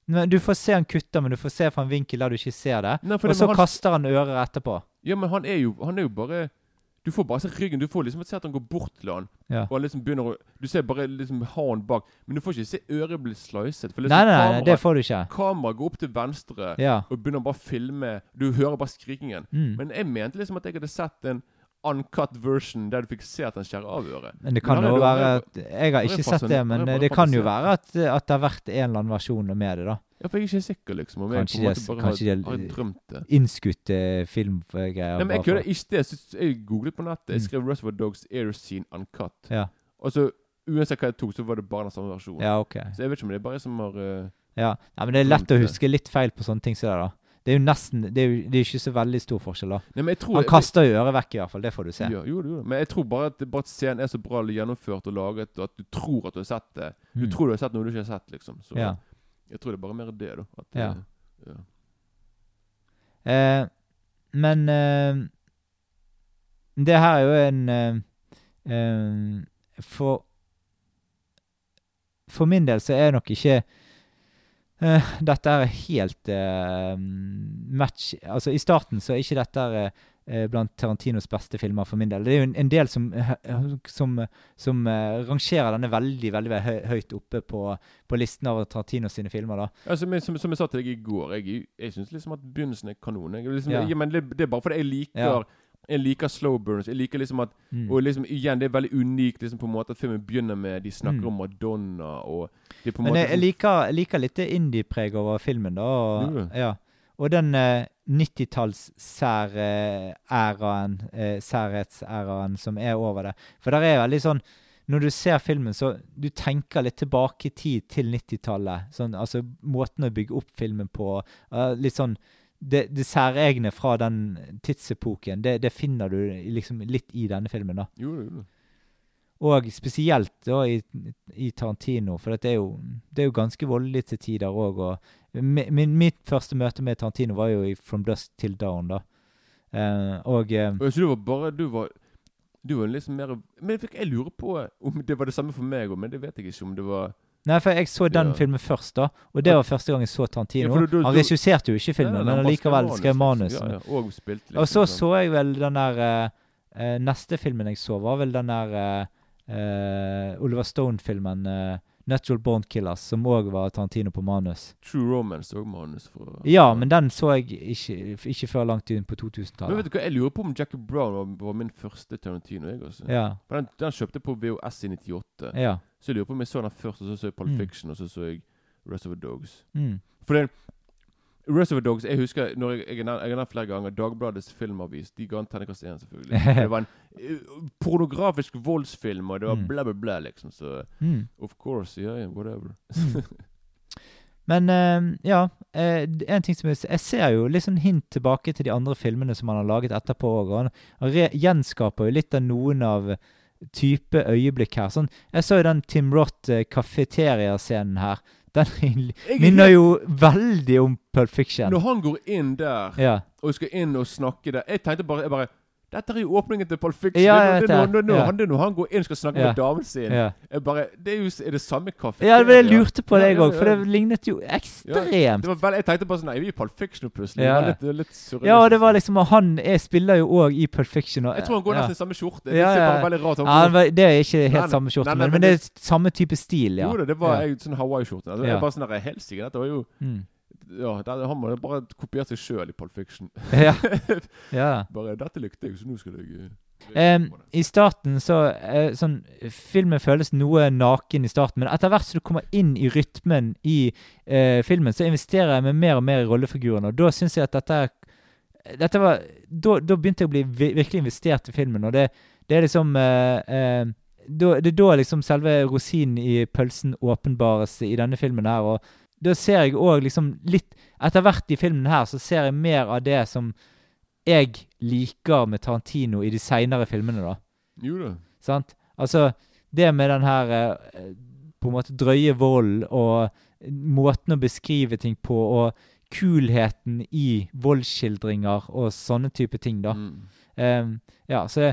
Men Du får se han kutter, men du får se fra en vinkel der du ikke ser det. Nei, Og det- så han- kaster han ører etterpå. Ja, men han er jo, han er jo bare Du får bare se ryggen. Du får liksom se at han går bort til han. Ja. Og han liksom begynner å Du ser bare liksom han bak. Men du får ikke se øret bli slicet. For liksom Nei, nei, nei, kamera- det får du ikke. Kameraet går opp til venstre Ja. og begynner bare å filme. Du hører bare skrikingen. Mm. Men jeg mente liksom at jeg hadde sett en uncut version der du fikk se at han skjærer av øret. Men det kan jo det- være at Jeg har ikke sett det, men det kan jo være at, at det har vært en eller annen versjon med det, da. Ja, for jeg er ikke sikker, liksom. Om jeg på en måte bare kanskje har, har drømt det. Innskutte filmgreier. Nei, men jeg kunne ikke det. Jeg googlet på nettet. Jeg Mm. skrev Reservoir Dogs Air Scene Uncut. Ja. Og så uansett hva jeg tok, så var det bare den samme versjonen. Ja, ok. Så jeg vet ikke om det er bare som har uh, Ja. Nei, men det er lett å huske litt feil på sånne ting som det, da. Det er jo nesten Det er jo det er ikke så veldig stor forskjell, da. Nei, tror Han kaster jo øret vekk, i hvert fall. Det får du se. Ja, jo, jo. Men jeg tror bare at, bare at scenen er så bra gjennomført og laget, og at du tror at du har sett det. Du Mm. tror du har sett noe du ikke har sett, liksom. Så Ja. jeg tror det er bare mer det, da. At, Ja. eh, ja. Eh, men eh, det her er jo en eh, eh, For For min del så er nok ikke eh, dette er helt uh, match Altså, i starten så er ikke dette uh, blant Tarantinos beste filmer for min del. Det er jo en, en del som, som, som rangerer denne veldig veldig, høyt oppe på, på listen av Tarantinos sine filmer. da. Som, jeg- som, som jeg sa til deg i går, jeg, jeg syns liksom at begynnelsen er kanon. Liksom, ja. men det, det er bare fordi jeg liker Ja. Jeg liker slow burns. Jeg liker liksom at Mm. Og liksom igjen, det er veldig unikt liksom på en måte at filmen begynner med De snakker Mm. om Madonna, og det er på en Men måte jeg, jeg sånn- liker, jeg liker litt indie-preg over filmen, da. Og, ja. og den eh, 90-talls-særæraen, eh, særhetsæraen som er over det. For der er veldig sånn Når du ser filmen, så du tenker litt tilbake i tid til 90-tallet. Sånn, altså måten å bygge opp filmen på. Uh, litt sånn det, det særegne fra den tidsepoken, det, det finner du liksom litt i denne filmen, da. Jo, jo, jo. Og spesielt da i, i Tarantino, for det er, jo, det er jo ganske voldelig til tider òg. Og min, mitt første møte med Tarantino var jo i From Dusk Till Down, da. Uh, og uh, Så du var bare Du var Du var liksom mer Men jeg, fikk- jeg lurer på om det var det samme for meg òg, men det vet jeg ikke om det var Nei, for jeg så den Ja. filmen først, da. Og det var første gang jeg så Tarantino. Ja, du- du- han regisserte jo ikke filmen, Nei, nei, men han bare skrev manus. liksom. Ja. Og spilte liksom. Og så sånn. så jeg vel den der eh, Neste filmen jeg så, var vel den der eh, Oliver Stone-filmen uh, 'Natural Born Killers', som òg var Tarantino på manus. True Romance òg manus fra Ja, men den så jeg ikke, ikke før langt inn på 2000-tallet. Men vet du hva, jeg lurer på om Jackie Brown var, var min første Tarantino. jeg også. Ja, Den, den kjøpte på VHS i 98. ja. Så jeg lurer på om jeg så den først, og så så jeg Pulp Mm. Fiction, og så så jeg Rest of the Dogs. Mm. For of the Dogs Jeg husker når jeg, jeg, jeg har flere ganger Dagbladets filmavis. De ga en terningkast én, selvfølgelig. [LAUGHS] det var en uh, pornografisk voldsfilm, og det var Mm. bla, bla, bla, liksom. Så Mm. of course, yeah, whatever. [LAUGHS] Men uh, ja, uh, en ting som jeg, jeg ser jo litt sånn hint tilbake til de andre filmene som han har laget etterpå Og Han, han gjenskaper jo litt av noen av type øyeblikk her. Sånn, jeg så jo den Tim Roth eh, her. Den [LAUGHS] er minner jo veldig om Pulp Fiction. Når han går inn der Ja. og skal inn og snakke der Jeg tenkte bare, jeg bare Dette er jo åpningen til Pulp Fiction. Ja, jeg vet når, det. når, når, når han går inn og skal snakke med damen sin. Jeg bare, det er jo er det samme kaffe. Ja, men jeg lurte på det deg òg, for det lignet jo ekstremt. det var vel, jeg tenkte bare sånn Nei, vi er Pulp Fiction plutselig. Ja. Litt, litt surrealistisk. Ja, og det var liksom han er, spiller jo òg i Pulp Fiction. Og, Jeg tror han går nesten i samme skjorte. Det Ja, ja. veldig rart. Ja, det er ikke helt nei. samme skjorte, Nei, men, men det er samme type stil, ja. Jo da, det var ja. jeg, sånn Hawaii-skjorte. Altså, Ja. Bare sånn Helsike, dette var jo Mm. Ja, det, han må bare kopiert seg sjøl i Pulp Fiction. ja. [LAUGHS] ja. Bare 'Dette likte jeg, så nå skal jeg Em, I starten så uh, sånn, Filmen føles noe naken i starten, men etter hvert som du kommer inn i rytmen i uh, filmen, så investerer jeg meg mer og mer i rollefigurene, og da syns jeg at dette dette var, da, da begynte jeg å bli virkelig investert i filmen, og det, det er liksom eh, eh, da, Det er da liksom selve rosinen i pølsen åpenbares i denne filmen her, og da ser jeg òg liksom litt Etter hvert i filmen her så ser jeg mer av det som jeg liker med Tarantino i de seinere filmene, da. Jo da. Sant? Altså, det med den her eh, på en måte drøye volden og måten å beskrive ting på, og kulheten i voldsskildringer og sånne type ting, da. Mm. Um, ja, så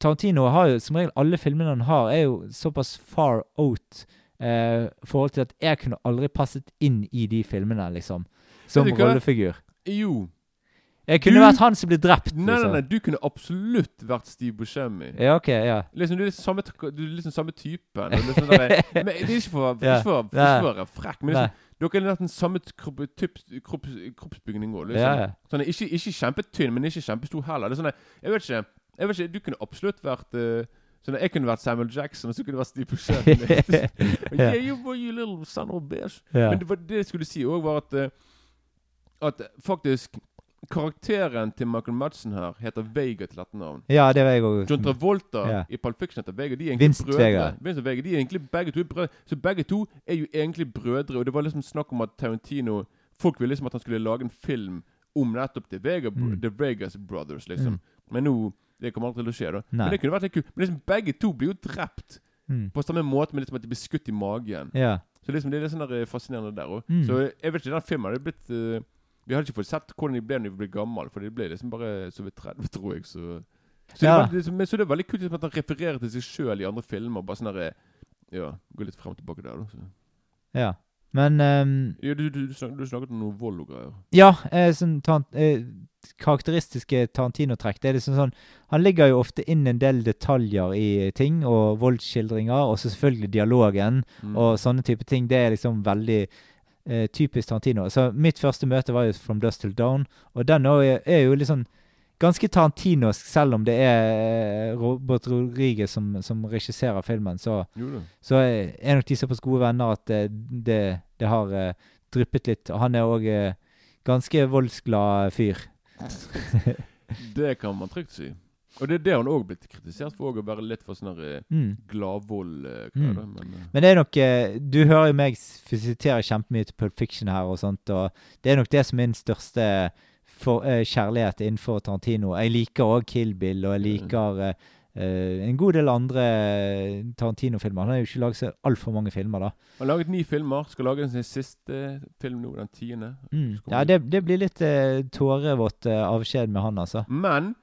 Tarantino har jo som regel Alle filmene han har, er jo såpass far out eh, forhold til at jeg kunne aldri passet inn i de filmene, liksom. Som rollefigur. Jo. Jeg kunne Du- vært han som ble drept, Nei, nei, liksom. nei, du kunne absolutt vært Steve Buscemi. Ja, ok, ja. Liksom, du er liksom samme, du er liksom samme typen. Liksom der, [LAUGHS] men det er ikke for, Ja. ikke for, for å være frekk, men liksom, dere er nesten samme kropp, typ, kropp, kroppsbygning òg. Liksom. Ja. Sånn, ikke, ikke kjempetynn, men ikke kjempestor heller. Det er sånn, jeg vet ikke, jeg vet ikke, Du kunne absolutt vært eh, sånn, Jeg kunne vært Samuel Jackson, så kunne jeg vært Steve Buscemi. [LAUGHS] [LAUGHS] Yeah, you, boy, you little son of bitch. Yeah. Men det, var, det jeg skulle si òg, var at eh, At faktisk karakteren til Michael Madsen her heter Vega til dette navn. Ja, det var jeg også. John Travolta Ja. i Pulp Fiction heter Vega. De er egentlig brødre. Vega. Vincent Vega. De er egentlig begge to brødre. Så begge to er jo egentlig brødre. Og det var liksom snakk om at Tarantino Folk ville liksom at han skulle lage en film om nettopp The, Vega, Mm. The Vegas Brothers, liksom. Mm. Men nå Det kommer aldri til å skje, da. Nei. Men det kunne vært litt kult. Men liksom begge to blir jo drept Mm. på samme måte, men liksom at de blir skutt i magen. Ja. Så liksom det er litt sånn der, eh, fascinerende der òg. Mm. Så jeg vet ikke, den filmen hadde blitt uh, Vi hadde ikke fått sett hvordan de ble når de ble gamle, for de ble liksom bare så vidt 30, [LAUGHS] tror jeg. Så, så, Ja. det, var, det, så det er veldig kult liksom, at han refererer til seg sjøl i andre filmer. Bare sånn der, Ja, gå litt frem og tilbake der, da. Så. ja. Men um, Ja, du, du, du, snak, du snakket om noe vold og greier. Ja, eh, sånn tant, eh, karakteristiske Tarantino-trekk. Det er liksom sånn Han legger jo ofte inn en del detaljer i ting, og voldsskildringer, og så selvfølgelig dialogen, Mm. og sånne type ting. Det er liksom veldig eh, typisk Tarantino. Så mitt første møte var jo From Dust Till Dawn, og den er jo liksom ganske tarantinosk, selv om det er eh, Robert Rodriguez som, som regisserer filmen. Så, så er nok de såpass gode venner at eh, det, det har uh, dryppet litt. Han er òg uh, ganske voldsglad fyr. [LAUGHS] Det kan man trygt si. Og det er det han òg blitt kritisert for, å være litt for sånn Mm. gladvold. Mm. Men Men det er nok Du hører jo meg visitere kjempemye til Pulp Fiction her, og sånt, og det er nok det som er min største for, eh, kjærlighet innenfor Tarantino. Jeg liker òg Kill Bill, og jeg liker eh, eh, en god del andre eh, Tarantino-filmer. Han har jo ikke laget så altfor mange filmer, da. han har laget ni filmer. Skal lage sin siste film nå, den tiende. Mm. Ja, det, det blir litt eh, tårevått eh, avskjed med han, altså. Men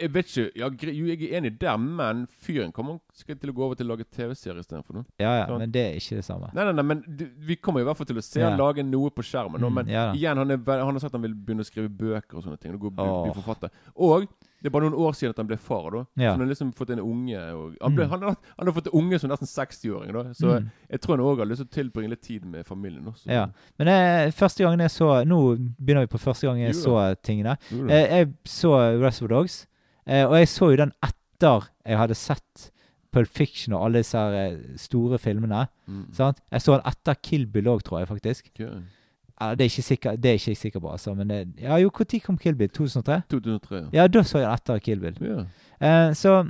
jeg vet ikke ja, Jo, jeg er enig der, men fyren kommer skal til å gå over til å lage TV-serie istedenfor noe. Ja, ja, men det er ikke det samme. Nei, nei, nei, men du, vi kommer i hvert fall til å se Ja. han lage noe på skjermen. nå, Mm, men ja igjen, han, er, han har sagt han vil begynne å skrive bøker og sånne ting. Og gå, bli, bli forfatter. Og det er bare noen år siden at han ble far. da Ja. Så han har liksom fått en unge og, han, ble, Mm. han, har, han har fått en unge som nesten 60-åring. da Så Mm. jeg tror han òg har lyst til å tilbringe litt tid med familien. også Ja. Men eh, første gangen jeg så Nå begynner vi på første gang jeg Jo så tingene. Jo da. Eh, jeg så Reservoir Dogs, eh, og jeg så jo den etter jeg hadde sett Pulp Fiction og alle disse her eh, store filmene. Mm. Sant? Jeg så den etter Kill Bill òg, tror jeg faktisk. Okay. Ja, det, er ikke sikker, det er ikke jeg sikker på, altså. Men det, ja, jo, når kom Kill Bill? 2003? 2003. Ja, da så jeg den etter Kill Bill. Yeah. Eh, så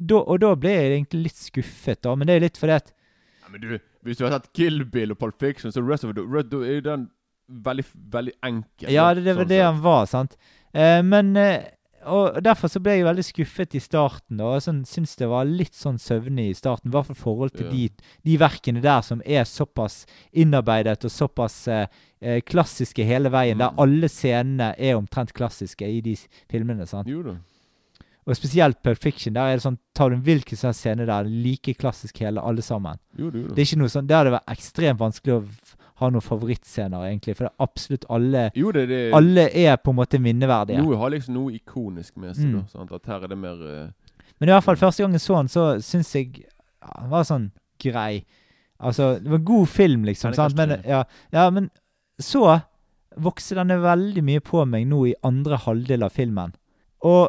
da, Og da ble jeg egentlig litt skuffet, da. Men det er litt fordi at ja, men du, hvis du har sett Kill Bill og Pulp Fiction, så Rest of it, Red, er jo den veldig, veldig enkel. Ja, det, det var sånn det han var, sant. Eh, men eh, og derfor så ble jeg veldig skuffet i starten. Og sånn, syns det var litt sånn søvnig i starten. I hvert fall forhold til Ja. de, de verkene der som er såpass innarbeidet og såpass eh, eh, klassiske hele veien. Der Mm. alle scenene er omtrent klassiske i de filmene. sant? Jo da. Og spesielt Pulp Fiction. Der er det sånn, Tar du en hvilken som helst scene der, like klassisk hele, alle sammen. Jo da, jo da. Det er ikke noe sånn, Der det vært ekstremt vanskelig å f- ha noen favorittscener, egentlig. For det er absolutt alle Jo, det, det Alle er på en måte minneverdige. Noe har liksom noe ikonisk med seg. Mm. da? At her er det mer uh, Men i hvert fall første gang jeg så den, så syns jeg ja, den var sånn grei. Altså, det var god film, liksom. Sant? Men, ja, ja, men så vokste denne veldig mye på meg nå i andre halvdel av filmen. Og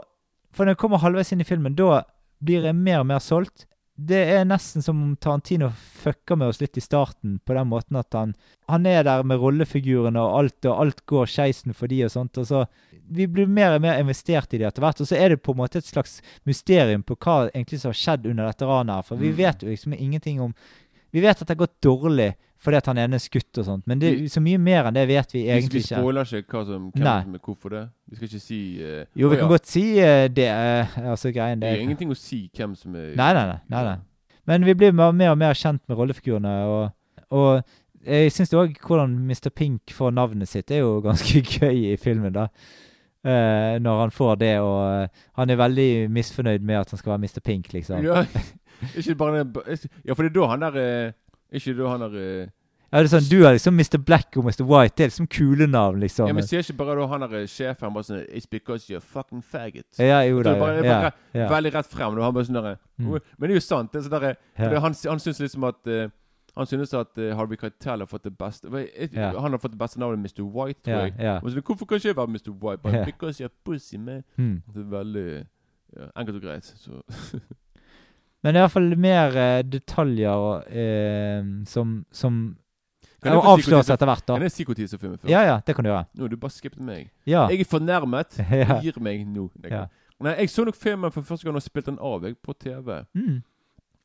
for når jeg kommer halvveis inn i filmen, da blir jeg mer og mer solgt. Det er nesten som om Tarantino fucker med oss litt i starten, på den måten at han, han er der med rollefigurene og alt, og alt går skeisen for de og sånt. og så Vi blir mer og mer investert i det etter hvert. Og så er det på en måte et slags mysterium på hva egentlig som har skjedd under dette ranet her. For vi Mm. vet jo liksom ingenting om Vi vet at det har gått dårlig fordi at han ene er skutt og sånt, men det, Vi- så mye mer enn det vet vi egentlig egentlig vi ikke. spoiler ikke hva som, hvem som hvorfor det. Vi skal ikke si uh, Jo, vi kan ja, godt si uh, det. Uh, altså greien Det det er ingenting å si hvem som er Nei, nei, nei. nei, nei. Men vi blir mer, mer og mer kjent med rollefigurene, og, og jeg syns òg hvordan Mr. Pink får navnet sitt, er jo [LAUGHS] ganske gøy i filmen, da. Uh, når han får det, og uh, han er veldig misfornøyd med at han skal være Mr. Pink, liksom. Ja, [LAUGHS] ikke bare Ja, for det er da han der eh, Ikke da han der eh, Ja, det er sånn, Du er liksom Mr. Black og Mr. White. Det er liksom kule navn, liksom. Ja, men sier ikke bare da han der sjef, sjefen bare sånn It's because you're fucking faggot. Ja, jo Det da. er bare, Ja, det er bare ja. Veldig rett frem. Da. Han bare sånn der, Mm. Men det er jo sant. Det er sånn der, Ja. det, han, han syns liksom at uh, Han synes at uh, Harvey Keitel har fått det beste Ja. Han har fått det beste navnet Mr. White, ja. Og så, Hvorfor kan ikke jeg være Mr. White? Bare, Ja. Because you're pussy, man. Mm. Det er veldig ja, enkelt og greit. Så. [LAUGHS] Men det er i hvert fall mer eh, detaljer eh, som, som Kan jeg avsløres etter hvert, da. Kan jeg si når filmen først? Ja, ja, det kan du gjøre. Nå du bare skippet meg. Ja. Jeg er fornærmet. [LAUGHS] Ja. Gir meg nå. Ja. Nei, jeg så nok filmen for første gang og spilte den av jeg, på TV. Mm.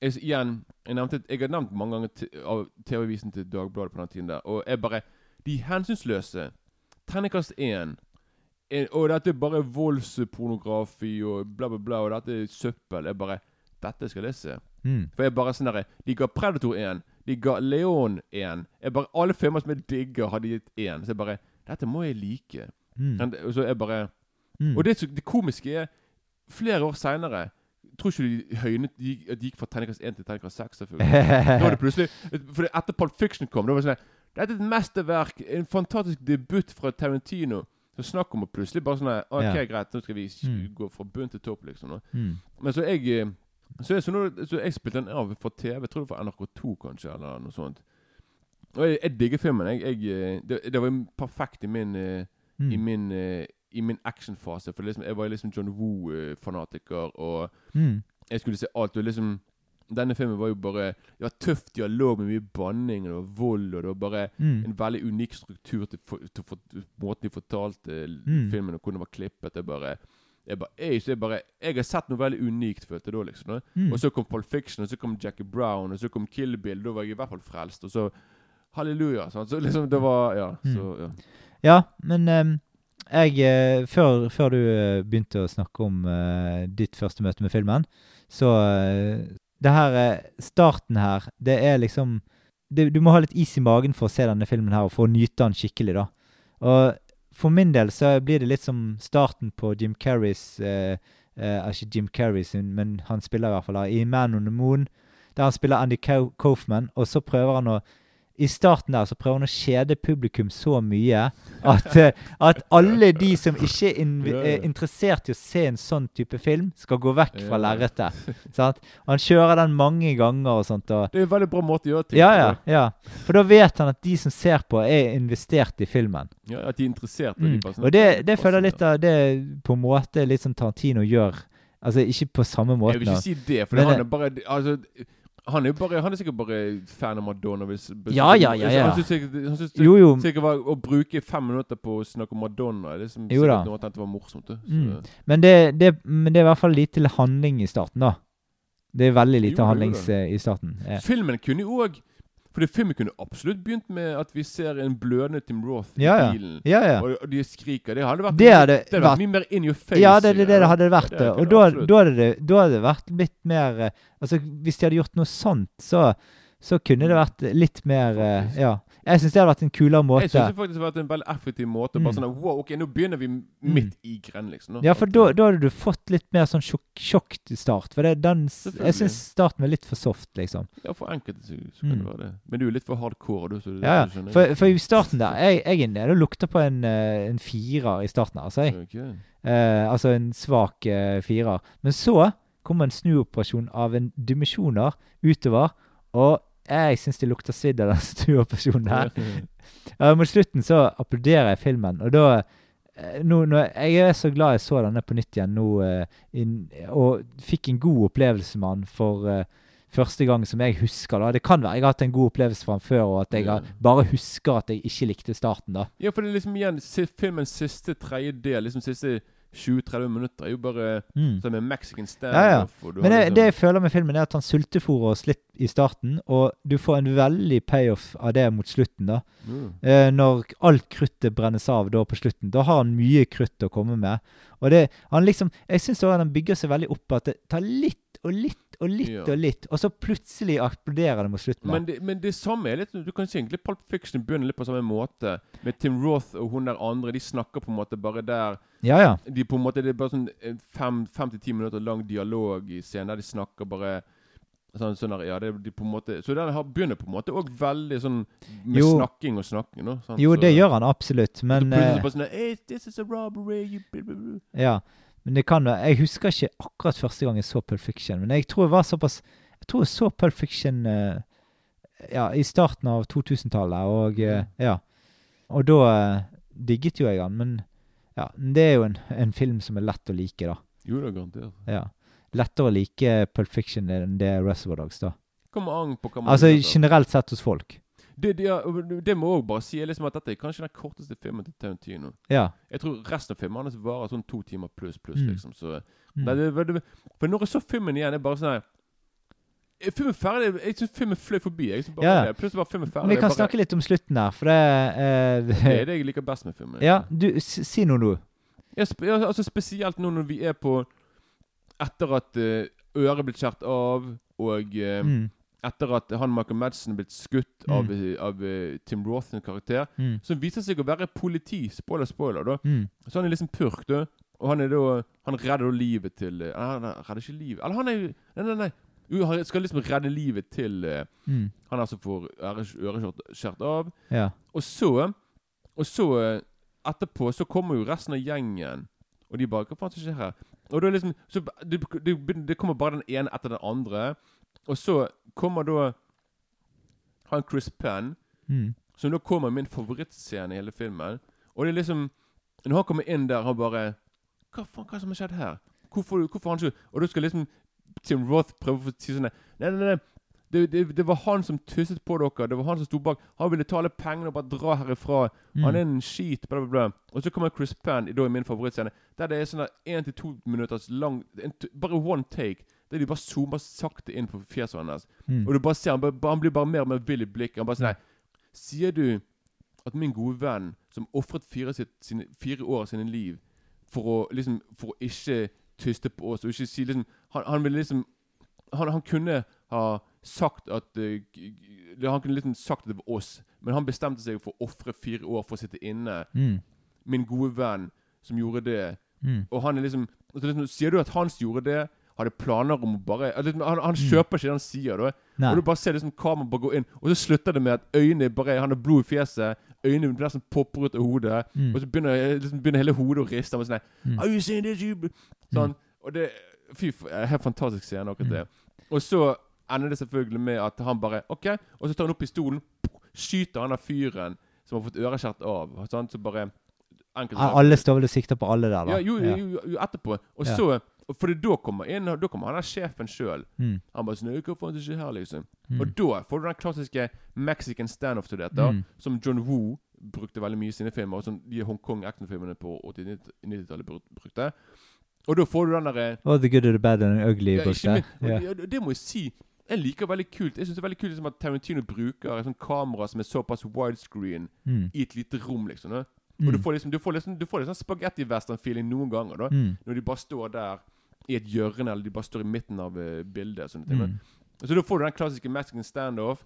Jeg, igjen, jeg, nevnte, jeg har nevnt mange ganger av TV-avisen til Dagbladet på den tiden der, og jeg bare De hensynsløse. Terningkast én. En- Og dette er bare voldspornografi og bla, bla, bla, og dette er søppel. Jeg bare Dette skal jeg se. Mm. For jeg bare sånn derre De ga Predator 1. De ga Leon 1. Jeg bare, alle filmer som jeg digger, hadde gitt 1. Så jeg bare Dette må jeg like. Mm. Men Og så jeg bare Mm. Og det, det komiske er Flere år seinere Tror ikke de høynet de, de gikk fra terningkast 1 til terningkast 6. selvfølgelig [LAUGHS] Da var det plutselig For etter Pulp Fiction kom, da var det sånn Dette er et mesterverk, en fantastisk debut fra Tarantino. Så snakk om å plutselig bare sånn OK, Ja. greit, nå skal vi Mm. gå fra bunn til topp, liksom. nå. Mm. Men så jeg eh, så jeg, så nå, så jeg spilte den av for TV, jeg tror det var NRK2 kanskje, eller noe sånt. Og jeg, jeg digger filmen. Jeg, jeg, eh, det, det var perfekt i min eh, Mm. i min, eh, i min actionfase. For liksom, jeg var liksom John Woo-fanatiker, og Mm. jeg skulle se alt. Og liksom Denne filmen var jo bare Det var tøff dialog med mye banning, og det var vold, og det var bare Mm. en veldig unik struktur til, for, til for, måten de fortalte Mm. filmen og hvordan den var klippet. Det bare jeg, bare, jeg, så jeg, bare, jeg har sett noe veldig unikt, følte jeg da. liksom da. Mm. Og så kom Paul Fiction, og så kom Jackie Brown, og så kom Kill Bill. Da var jeg i hvert fall frelst. Og så Halleluja. Sant? Så liksom det var Ja. Mm. Så, ja. Ja, men um, jeg eh, før, før du eh, begynte å snakke om uh, ditt første møte med filmen, så uh, Det her Starten her, det er liksom det, Du må ha litt is i magen for å se denne filmen her og for å nyte den skikkelig, da. Og for min del så blir det litt som starten på Jim Carreys eh, eh, Ikke Jim Carrey sin, men han spiller i hvert fall her, i Man on the Moon, der han spiller Andy Kaufman, og så prøver han å i starten der så prøver han å kjede publikum så mye at, eh, at alle de som ikke er er interessert i å se en sånn type film, skal gå vekk fra lerretet. [LAUGHS] Han kjører den mange ganger og sånt. Og, Det er en veldig bra måte å gjøre ting ja, ja, ja. For da vet han at de som ser på, er investert i filmen. Ja, At de er interessert. de Mm. Og det, det føler litt av det på en måte litt som Tarantino gjør. Altså ikke på samme måte. Jeg vil ikke si det, for det, han er bare altså, han er, bare, han er sikkert bare fan av Madonna. Hvis, Ja, ja, ja, ja. Han syns sikkert, var, å bruke fem minutter på å snakke om Madonna liksom Jo da. noe at det var morsomt. Mm. Men det, det, men det er i hvert fall lite handling i starten, da. Det er veldig lite handling eh, i starten. Ja. Filmen kunne jo òg Fordi filmen kunne absolutt begynt med at vi ser en blødende Tim Roth i Ja, ja. bilen. Ja, ja. Og, de skriker. Det hadde vært, Det hadde det hadde vært vært- mye mer in your face. Ja, det er det, det hadde vært. Det det. Og da, da, hadde det, da hadde det vært litt mer eh, Altså, hvis de hadde gjort noe sånt, så, så kunne det vært litt mer eh, Faktisk. Ja. Jeg syns det hadde vært en kulere måte. Jeg synes det faktisk har vært en veldig effektiv måte. Bare Mm. sånn Wow, ok, nå begynner vi midt i grend, liksom. nå. Ja, for da, da hadde du fått litt mer sånn sjokk, sjokk til start. For det, den, jeg syns starten var litt for soft, liksom. Ja, for enkelte så, så kan det Mm. være det. Men du er litt for hardcore, du. Ja, ja. For, for i starten der Jeg, jeg er nede og lukter på en, eh, en firer i starten altså. Jeg. Okay. Eh, altså en svak eh, firer. Men så kommer en snuoperasjon av en dimensjoner utover, og jeg syns det lukter svidd av den [LAUGHS] stueoperasjonen her. Ja, mot slutten så applauderer jeg filmen, og da eh, nå, når, Jeg er så glad jeg så denne på nytt igjen nå, uh, in, og fikk en god opplevelse med den for uh, første gang som jeg husker. da. Det kan være jeg har hatt en god opplevelse fra den før, og at jeg har, bare husker at jeg ikke likte starten. da. Ja, for det er liksom igjen filmens siste tredjedel, liksom siste 20-30 minutter, er jo bare Mm. sånn med Mexican Ja, ja. standoff. Men det, liksom- det jeg føler med filmen, er at han sultefòrer oss litt i starten, og du får en veldig payoff av det mot slutten. da. Mm. Eh, når alt kruttet brennes av da på slutten. Da har han mye krutt å komme med. Og det, han liksom, Jeg syns han bygger seg veldig opp at det tar litt og litt og litt Ja. og litt, og så plutselig eksploderer det mot slutten. Men det, men det samme er litt Du kan si egentlig Pulp Fiction begynner litt på samme måte. Med Tim Roth og hun der andre. De snakker på en måte bare der Ja, ja. De på en måte Det er bare sånn en fem fem til ti minutter lang dialog i scenen der de snakker bare Sånn, sånn der, ja, det, de på en måte Så den har, begynner på en måte òg veldig sånn med Jo. snakking og snakking. nå, sant? Jo, Så- det gjør han absolutt, så men plutselig eh, bare sånn hey, This is a robbery you blah, blah, blah." Ja. Men det kan være Jeg husker ikke akkurat første gang jeg så Pulp Fiction, men jeg tror jeg var såpass Jeg tror jeg så Pulp Fiction uh, ja, i starten av 2000-tallet, og uh, ja. Og da uh, digget jo jeg den, men ja, det er jo en, en film som er lett å like, da. Jo det er garantert. Ja. Lettere å like Pulp Fiction enn det er Reservoir Dogs, da. Kommer an på hva man Altså generelt sett hos folk. Det, det, det må òg bare si er liksom at dette er kanskje den korteste filmen til Tarantino. Ja. Jeg tror resten av filmen hans varer sånn to timer pluss, pluss, Mm. liksom. Så, Mm. nei, det, for når jeg så filmen igjen, er bare sånn her er Filmen ferdig Jeg syns filmen fløy forbi. Jeg bare Ja. Plutselig var filmen ferdig. Vi kan bare, snakke litt om slutten her, for det uh, Det er det jeg liker best med filmen. Ja, du, si noe, nå. Ja, sp ja, altså Spesielt nå når vi er på Etter at uh, øret er blitt skåret av, og uh, Mm. Etter at han Michael Madsen er blitt skutt av, Mm. av, av uh, Tim Roth sin karakter, Mm. som viser seg å være politi. Spoiler, spoiler, da. Mm. Så han er liksom purk, da. Og han er da Han redder livet til uh, Han han redder ikke livet Eller han er jo Nei, nei, nei. Jo, han skal liksom redde livet til uh, han som får øre- av. Ja. Og så Og så eh, etterpå så kommer jo resten av gjengen, og de bare Hva faen skjer her? Og da liksom så det, det, det kommer bare den ene etter den andre. Og så kommer da han Chris Penn, Mm. som da kommer min favorittscene i hele filmen. Og det er liksom Når han kommer inn der, han bare Hva faen, hva som har skjedd her? Hvorfor, hvorfor han skulle Og da skal liksom Tim Roth prøve å si sånn Nei, nei, nei. Det, det, det var han som tusset på dere. Det var han som sto bak. Han ville ta alle pengene og bare dra herifra. Mm. Han er en skit. Bla, bla, bla. Og så kommer Chris Penn, da i min favorittscene, der det er sånn én til to minutters lang en, Bare one take. Der de bare zoomer sakte inn på fjeset hans. Mm. Og du bare ser han, bare, han blir bare mer og mer vill i blikket. Han bare sier Nei, sier du at min gode venn, som ofret fire, fire år av sine liv for å liksom For å ikke tyste på oss, og ikke si liksom Han, han ville liksom han, han kunne ha sagt at g- Han kunne liksom sagt at det var oss, men han bestemte seg for å ofre fire år for å sitte inne. Mm. Min gode venn som gjorde det. Mm. Og han er liksom, liksom Sier du at han gjorde det, hadde planer om å bare liksom, Han, han Mm. kjøper ikke det han sier. da Nei. og du bare ser liksom kameraet bare gå inn, og så slutter det med at øynene bare Han har blod i fjeset, øynene nesten popper ut av hodet, Mm. og så begynner, liksom, begynner hele hodet å riste. Og sånn Mm. Are you seeing this, you Sånn. Og det Fy faen, helt fantastisk scene, akkurat det. Og så ender det selvfølgelig med at han bare OK, og så tar han opp pistolen, skyter han av fyren som har fått øreskjert av. Sånn, så bare enkelt Alle står vel og sikter på alle der, da. ja, jo, jo, jo, etterpå. Og Ja. Så For da kommer inn Da kommer han der sjefen sjøl. Mm. Han bare sånn «Hva faen som skjer her, liksom? Mm. Og da får du den klassiske Mexican standoff til dette, Mm. som John Woo brukte veldig mye i sine filmer, og som de Hongkong-actionfilmene på 80-90-tallet brukte. Og da får du den derre Oh, the good, the bad and the ugly. ja, ikke men, yeah. Det, det må jeg si. jeg liker veldig kult Jeg synes det er veldig kult liksom, at Tarantino bruker et sånt kamera som er såpass widescreen Mm. i et lite rom, liksom. Da. Og Mm. du får liksom Du får liksom, du får litt sånn spagetti-western-feeling noen ganger, da. Mm. Når de bare står der i et hjørne, eller de bare står i midten av uh, bildet. sånne ting. Mm. Så da får du den klassiske Mexican standoff.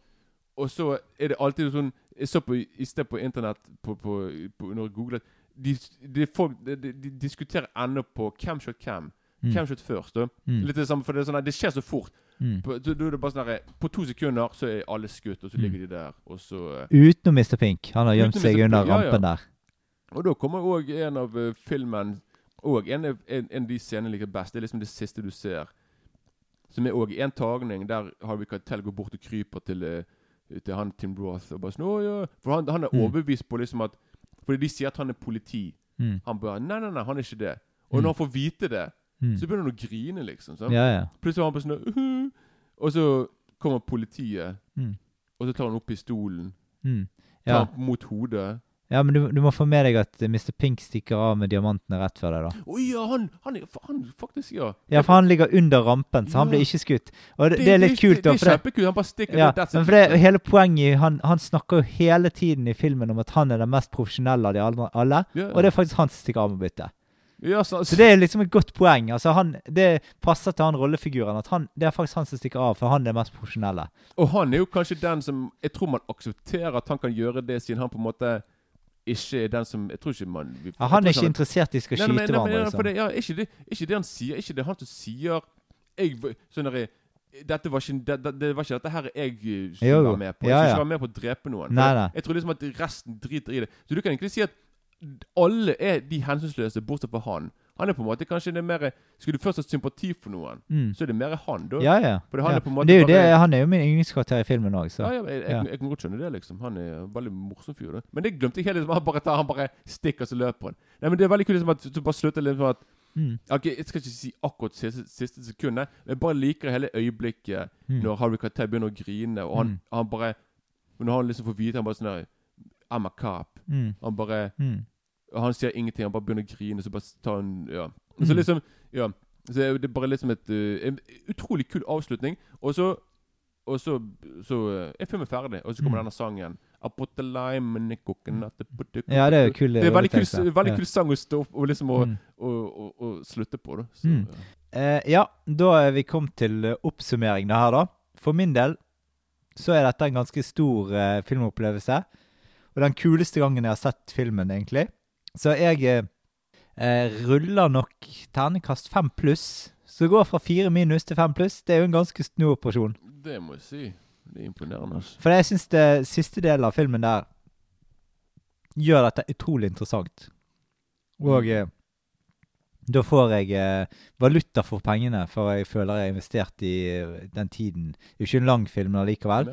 Og så er det alltid sånn Jeg så på i sted på internett på, på, på, når jeg googlet de, de, folk, de, de, diskuterer ennå på hvem shot hvem. Mm. Hvem skjøt først? Da. Mm. Litt det samme, for det, sånn, det skjer så fort. Mm. På, du, er sånn der, på to sekunder så er alle skutt, og så Mm. ligger de der. Og så eh, Utenom Mr. Pink. Han har gjemt seg under rampen ja, ja. der. Og da kommer òg en av uh, filmen Og en, en, en av de scenene jeg liker best. Det er liksom det siste du ser. Som er òg en tagning der Harvey Keitel går bort og kryper til, eh, til han Tim Roth og bare sånn «Å, ja. For han, han er Mm. overbevist på liksom at Fordi de sier at han er politi. Mm. Han bare Nei, nei, nei, han er ikke det. Og Mm. når han får vite det, Mm. så begynner han å grine, liksom. sant? Ja, ja. Plutselig var han bare sånn «Uhu». Og så kommer politiet, Mm. og så tar han opp pistolen. Mm. Tar han mot hodet. Ja, men du, du må få med deg at Mr. Pink stikker av med diamantene rett før deg, da. Å ja, han, han, han faktisk, ja. Ja, for han ligger under rampen, så han blir ikke skutt. Og det, det er litt kult, da. Det, det er kjempekult. Han bare stikker ja, that's men for det, hele poenget han, han snakker jo hele tiden i filmen om at han er den mest profesjonelle av de alle, alle. Ja. Og det er faktisk han som stikker av med byttet. ja, så, Så det er liksom et godt poeng. Altså han, Det passer til han rollefiguren at han, det er faktisk han som stikker av, for han er mest profesjonelle. Og han er jo kanskje den som Jeg tror man aksepterer at han kan gjøre det, siden han på en måte ikke er den som Jeg tror ikke man vi- Ja, han er ikke interessert i skal Nei, skyte hverandre. Liksom. det, ja, ikke, det, ikke det han sier. Ikke det han som sier jeg, sånn der, dette var ikke, det, det, var ikke dette her jeg eh, skulle Jo, jo. være med på. Jeg Ja, skulle ikke være med på å drepe noen. Nei, nei. Jeg tror liksom at resten driter i det. Så du kan egentlig si at alle er de hensynsløse, bortsett fra han. Han er på en måte kanskje det mer Skulle du først ha sympati for noen, Mm. så er det mer han, da. Ja, ja. For han ja. er på en måte det er jo bare- det, han er jo min yndlingskarakter i filmen òg, så. Ja, ja, jeg, jeg, jeg kan godt skjønne det, liksom. Han er en veldig morsom fyr. Da. Men det glemte jeg helt. Liksom. Han bare tar, han bare stikker, så løper han. Nei, men Det er veldig kult liksom, at du bare slutter liksom at Mm. Ok, Jeg skal ikke si akkurat siste, siste sekundet, men jeg bare liker hele øyeblikket Mm. når Harry Keitel begynner å grine, og han, Mm. han bare Når han liksom får vite Han bare sånn I'm a cop. Mm. Han bare Mm. Og Han sier ingenting, han bare begynner å grine, så bare tar han Ja. Så Mm. liksom Ja. Så det er bare liksom et uh, En utrolig kul avslutning. Og så Og så, så uh, er filmen ferdig, og så kommer Mm. denne sangen I put the lime in the coconut I put the Ja, det er jo kul Det er veldig kul, veldig kul sang å stå opp og liksom å, Mm. å, å, å slutte på. Da. Så, Mm. ja. Eh, ja, da er vi kommet til eh, oppsummering det her, da. For min del så er dette en ganske stor eh, filmopplevelse. Og den kuleste gangen jeg har sett filmen, egentlig. Så jeg eh, ruller nok ternekast fem pluss. Så det går fra fire minus til fem pluss. Det er jo en ganske snuoperasjon. Det må jeg si. Det er imponerende. Altså. For jeg syns det siste delen av filmen der gjør dette utrolig interessant. Og eh, da får jeg eh, valuta for pengene, for jeg føler jeg har investert i eh, den tiden. Det er jo ikke en lang film allikevel.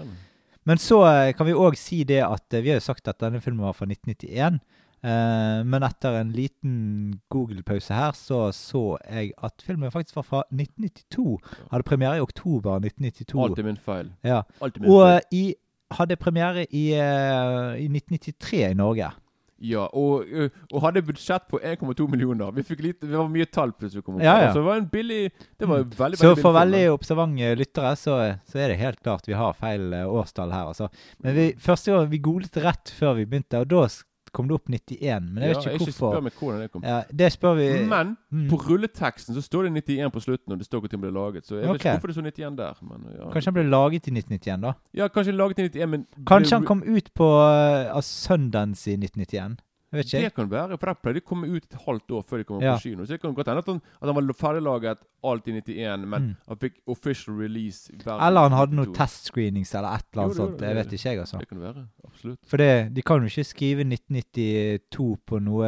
Men så eh, kan vi òg si det at eh, vi har jo sagt at denne filmen var fra 1991. Eh, men etter en liten Google-pause her, så så jeg at filmen faktisk var fra 1992. Hadde premiere i oktober 1992. Alt er min feil. Ja. Alltid min Og feil. i, hadde premiere i, eh, i 1993 i Norge. Ja, og, og hadde budsjett på 1,2 millioner. Vi fikk lite, det var mye tall plutselig. Ja, ja. Så det var en billig Det var Mm. veldig, Så veldig for billig veldig observante lyttere, så, så er det helt klart vi har feil eh, årstall her, altså. Men vi, første gang vi googlet rett før vi begynte, og da kom det opp 91. Men jeg vet ja, ikke Spør meg hvordan det kom. Ja, det spør vi Men Mm. på rulleteksten så står det 91 på slutten, og det står når den ble laget. Så jeg vet ikke hvorfor det står 91 der. Men, ja. Kanskje han ble laget i 1991, da? Ja, kanskje laget i 91, men Kanskje han kom ut på uh, Sundance i 1991? Det kan være, for de pleide de å komme ut et halvt år før de kom Ja. på kino. Så det kan godt hende at han, at han var ferdiglaget alt i 91, men Mm. han fikk official release Eller han hadde noen testscreenings eller et eller annet sånt. jo, Jeg det- vet ikke, jeg, altså. Det kan være. Absolutt. For det, de kan jo ikke skrive 1992 på noe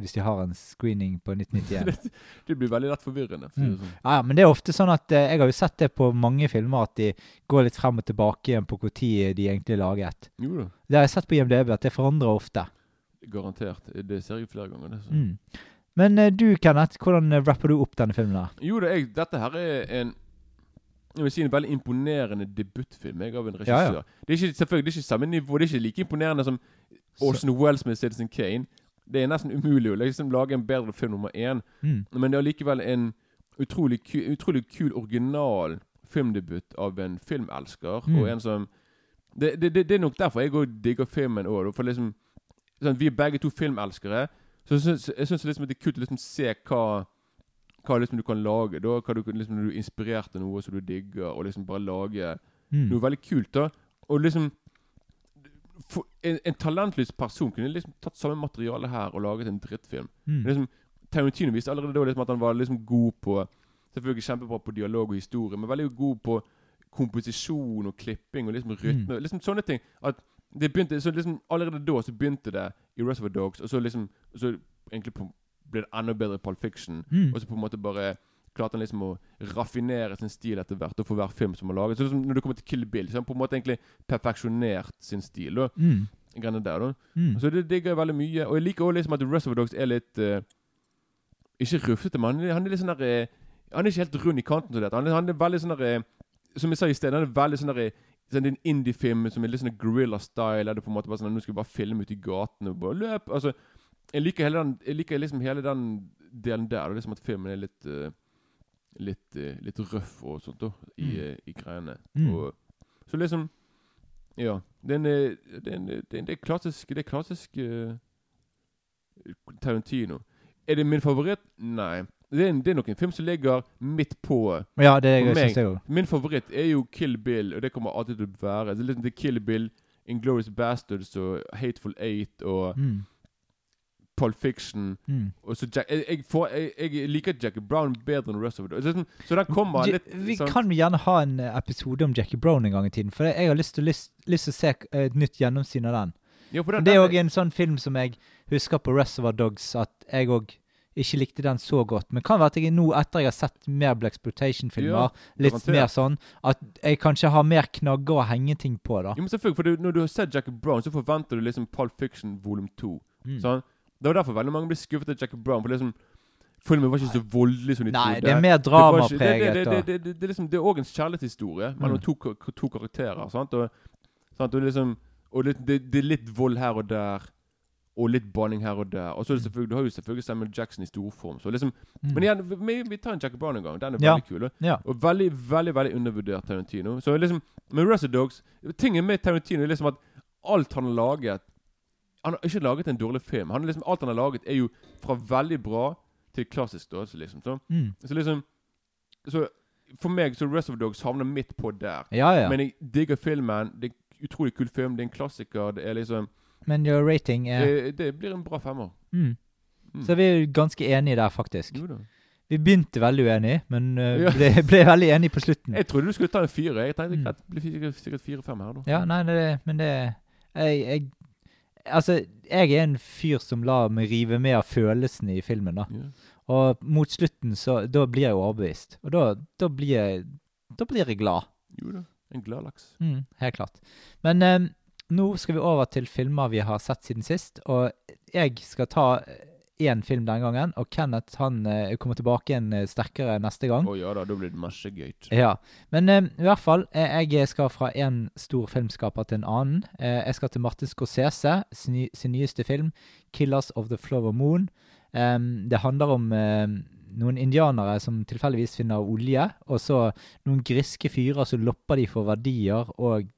hvis de har en screening på 1991. [LAUGHS] Det blir veldig lett forvirrende. For Mm. sånn. Ja, ja, men det er ofte sånn at eh, Jeg har jo sett det på mange filmer, at de går litt frem og tilbake igjen på når de egentlig laget. Jo da, Det har jeg sett på IMDb, at det forandrer ofte. Garantert. Det ser jeg flere ganger. Det. Mm. Men eh, du, Kenneth, hvordan eh, rapper du opp denne filmen? da? Jo det er, dette her er en jeg vil si en veldig imponerende debutfilm jeg, av en regissør. ja. Det er ikke, selvfølgelig det er ikke samme nivå, det er ikke like imponerende som Orson Welles med Citizen Kane. Det er nesten umulig å liksom lage en bedre film nummer én. Mm. Men det er allikevel en utrolig, ku, utrolig kul original filmdebut av en filmelsker, Mm. og en som det, det, det, det er nok derfor jeg òg digger filmen Også, For liksom sånn, Vi er begge to filmelskere, så jeg syns, jeg syns liksom det er kult å liksom se hva hva liksom du kan lage. da, hva du, liksom, du er inspirert av noe som du digger, og liksom bare lage Mm. noe veldig kult. da Og liksom for, en, en talentløs person kunne liksom tatt samme materiale her og laget en drittfilm. Mm. Liksom, Tarantino viste allerede da liksom at han var liksom god på Selvfølgelig kjempebra på dialog og historie, men veldig god på komposisjon og klipping og liksom rytme. Liksom sånne ting. At det begynte, så liksom Allerede da så begynte det i Reservoir Dogs, og så liksom så egentlig på, ble det enda bedre i Pulp Fiction. Mm. Og så på en måte bare klarte han liksom å raffinere sin stil etter hvert, og for hver film som han laget. Så liksom, når det kommer til Kill Bill, så har han på en måte egentlig perfeksjonert sin stil. da Mm. greiene der, da. Mm. Så det digger jeg veldig mye. Og jeg liker også liksom at Reservoir Dogs er litt uh, Ikke rufsete, men han er, litt sånn der uh, Han er ikke helt rund i kanten til dette. Han er, han er veldig sånn der uh, Som jeg sa i sted, han er veldig sånn der Sånn, det er en indie-film som er litt sånn guerrilla-style. Der det på en måte bare sånn Nå skal vi bare filme ute i gatene og bare løp. Altså, jeg liker hele den Jeg liker liksom hele den delen der. Og liksom at filmen er litt uh, Litt, uh, litt røff og sånt da i, Mm. eh, i greiene. Mm. Og, så liksom Ja. Det er en, det en, det er en, det er klassisk Det er klassisk uh, Tarantino. Er det min favoritt? Nei. Det er, det er nok en film som ligger midt på Ja, det For syns jeg også. Min favoritt er jo Kill Bill, og det kommer alltid til å være. Det er liksom Kill Bill, Inglorious Bastards og Hateful Eight og Mm. Pulp Fiction. Mm. Og så Jack, jeg, jeg, får, jeg, jeg liker Jackie Brown bedre enn Reservoir Dogs. Så, så den kommer litt vi sånn- kan gjerne ha en eh, episode om Jackie Brown en gang i tiden. For jeg har lyst til, lyst, lyst til å se eh, et nytt gjennomsyn av den. Ja, den- det er òg en sånn film som jeg husker på Reservoir Dogs, at jeg òg ikke likte den så godt. Men kan være at jeg nå, etter jeg har sett mer Black Exploitation-filmer, Ja, litt mer sånn, at jeg kanskje har mer knagger å henge ting på, da. Jo, men selvfølgelig, for du, Når du har sett Jackie Brown, så forventer du liksom Pulp Fiction volum 2. Mm. Sånn? Det var derfor veldig mange ble skuffet av Jackie Brown. For liksom Filmen var ikke så voldelig som de Nei, trodde. det er mer dramapreget. Det, det, det, det, er liksom, det er òg en kjærlighetshistorie mellom Mm. to, to karakterer. Sant? Og, sant? og, liksom, og det, det er litt vold her og der. Og litt banning her og der. Og så er det selvfølgelig, Du har jo selvfølgelig Samuel Jackson i storform. Så liksom, Mm. Men igjen, vi, vi tar en Jack Brown en gang. Den er Ja. veldig kul. Ja. Og veldig veldig, veldig undervurdert Tarantino. Så liksom, Med Reservoir Dogs Tingen med Tarantino er liksom at alt han har laget Han har ikke laget en dårlig film. Han liksom, alt han har laget, er jo fra veldig bra til klassisk størrelse. Liksom. Så, Mm. så liksom Så for meg så Reservoir Dogs havner midt på der. Ja. Men jeg digger filmen. Det er en utrolig kul film. Det er en klassiker. Det er liksom Men your rating er det, det blir en bra femmer. mm. Mm. Så vi er jo ganske enige der, faktisk. Jo da. Vi begynte veldig uenige, men uh, Ja. ble, ble veldig enige på slutten. Jeg trodde du skulle ta en fire. Jeg tenkte Mm. det blir sikkert- fire-fem her, da. Ja, nei, det, men det jeg, jeg Altså, jeg er en fyr som lar meg rive med av følelsene i filmen, da. Ja. Og mot slutten, så Da blir jeg jo overbevist. Og da, da blir jeg Da blir jeg glad. Jo da. En glad laks. Mm, helt klart. Men eh, nå skal vi over til filmer vi har sett siden sist. Og jeg skal ta én film denne gangen, og Kenneth han eh, kommer tilbake igjen eh, sterkere neste gang. Å ja da, da blir det masse gøy. Ja, men uh, i hvert fall, jeg skal fra en stor filmskaper til en annen. Uh, jeg skal til Martin Scorsese, sin, sin nyeste film, 'Killers of the Flower Moon'. Um, det handler om uh, noen indianere som tilfeldigvis finner olje, og så noen griske fyrer som lopper de for verdier og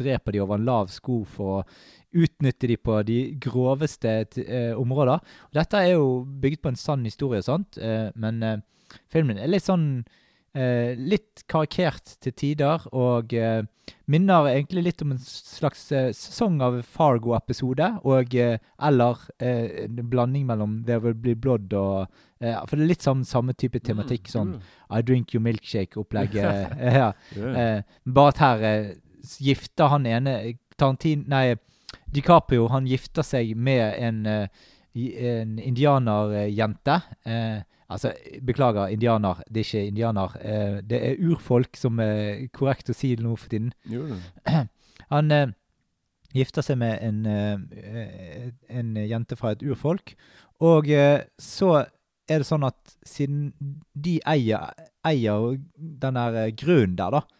dreper de over en lav sko for å utnytte de på de groveste eh, områder. Og dette er jo bygd på en sann historie, sant? Eh, men eh, filmen er litt sånn eh, Litt karikert til tider, og eh, minner egentlig litt om en slags eh, sesong av Fargo-episode, og eller en blanding mellom There Will Be Blood og For det er litt samme, samme type tematikk, sånn I Drink Your Milkshake-opplegget. [LAUGHS] [LAUGHS] ja. yeah. Bare at her gifter han ene Tarantin... Nei, DiCaprio han gifter seg med en, eh, en indianerjente. Eh, altså, beklager, indianer. Det er ikke indianer. Eh, det er urfolk, som er korrekt å si nå for tiden. Jo. [CLEARS THROAT] Han eh, gifter seg med en, eh, en jente fra et urfolk. Og eh, så er det sånn at siden de eier, eier den der grunnen der, da,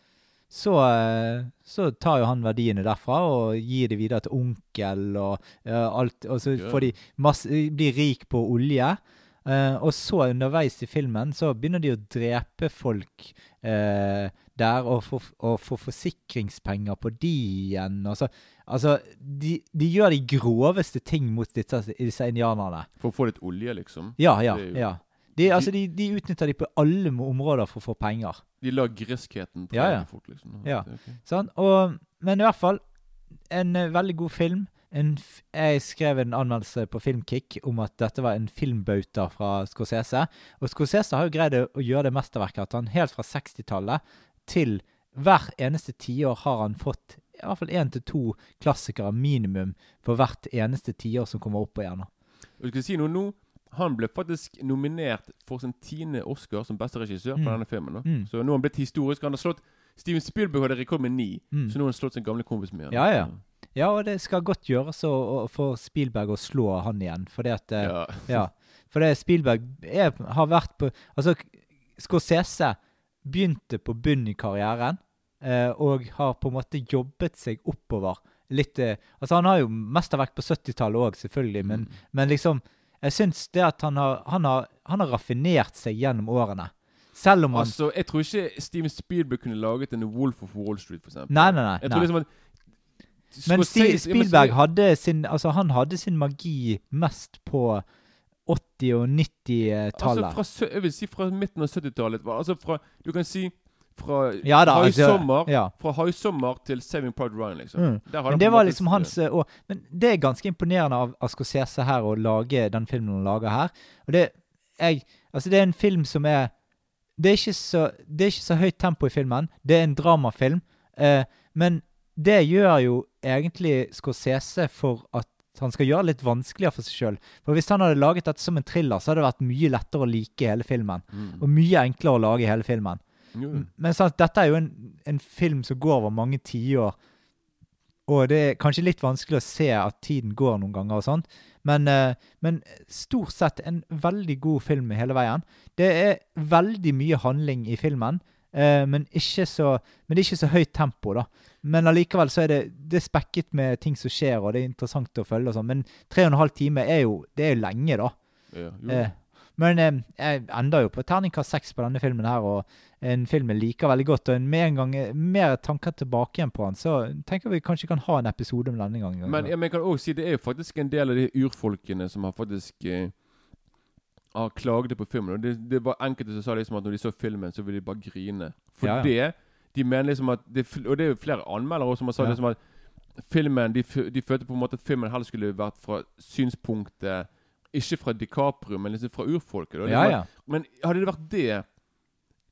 så, eh, så tar jo han verdiene derfra og gir det videre til onkel, og, uh, alt, og så får de masse, blir rik på olje. Uh, og så underveis i filmen så begynner de å drepe folk uh, der, og få, og få forsikringspenger på de igjen. Og så, altså, de, de gjør de groveste ting mot disse, disse indianerne. For å få litt olje, liksom. Ja, ja, jo- ja. De, altså, de, de utnytter de på alle områder for å få penger. De lar griskheten Ja, ja. fort, liksom. Ja. Er. Sånn, og, men i hvert fall en uh, veldig god film. Jeg skrev en anmeldelse på Filmkick om at dette var en filmbauta fra Scorsese. Og Scorsese har jo greid å gjøre det mesterverket at han helt fra 60-tallet til hver eneste tiår har han fått i hvert fall én til to klassikere minimum for hvert eneste tiår som kommer opp igjen. Og skal si noe nå. Han ble faktisk nominert for sin tiende Oscar som beste regissør på Mm. denne filmen. Mm. Så nå har han blitt historisk. Han har slått Steven Spielberg hadde rekord med ni, Mm. så nå har han slått sin gamle kompis med igjen. Ja, ja. Ja, og det skal godt gjøres å, å, for Spielberg å slå han igjen. Fordi at eh, Ja. [LAUGHS] Ja. For det Spielberg er, har vært på Altså, Scorsese begynte på bunn i karrieren, eh, og har på en måte jobbet seg oppover litt eh, Altså, han har jo mesterverk på 70-tallet òg, selvfølgelig, men, Mm. men liksom Jeg syns det at han har, han, har, han har raffinert seg gjennom årene. Selv om han Altså, Jeg tror ikke Steven Spielberg kunne laget en Wolf of Wall Street, for eksempel. Nei, nei, nei. Jeg tror nei. liksom at Men Sti- Spielberg hadde sin Altså, han hadde sin magi mest på 80- og 90-tallet. Altså fra, jeg vil si fra midten av 70-tallet. Altså fra Du kan si fra Ja da, altså, haisommer ja. Fra haisommer til Saving Pride Ryan, liksom. Mm. Men det var liksom hans eh, og, Men det er ganske imponerende av, av Scorsese her å lage den filmen han lager her. Og det jeg, Altså, det er en film som er Det er så, det er ikke så høyt tempo i filmen. Det er en dramafilm. Eh, men det gjør jo egentlig Scorsese for at han skal gjøre det litt vanskeligere for seg sjøl. For hvis han hadde laget dette som en thriller, så hadde det vært mye lettere å like hele filmen. Mm. Og mye enklere å lage hele filmen. Men sant, dette er jo en, en film som går over mange tiår. Og det er kanskje litt vanskelig å se at tiden går noen ganger og sånt. Men, eh, men stort sett en veldig god film hele veien. Det er veldig mye handling i filmen, eh, men, ikke så, men det er ikke så høyt tempo, da. Men allikevel så er det, det er spekket med ting som skjer, og det er interessant å følge og sånn. Men tre og en halv time er jo, det er jo lenge, da. ja, jo. Eh, men eh, jeg ender jo på terningkast seks på denne filmen her, og en film jeg liker veldig godt. Og med en gang eh, mer tanker tilbake igjen på den, så tenker vi kanskje kan ha en episode om denne gangen. Men, ja, men jeg kan også si det er jo faktisk en del av de urfolkene som har faktisk eh, har klagde på filmen. Og det, det var enkelte som sa liksom at når de så filmen, så ville de bare grine. For Ja, ja. det De mener liksom at det, Og det er jo flere anmeldere som har sagt liksom at filmen de, de følte på en måte at filmen heller skulle vært fra synspunktet Ikke fra DiCaprio, men liksom fra urfolket. da. Ja, ja. Men hadde det vært det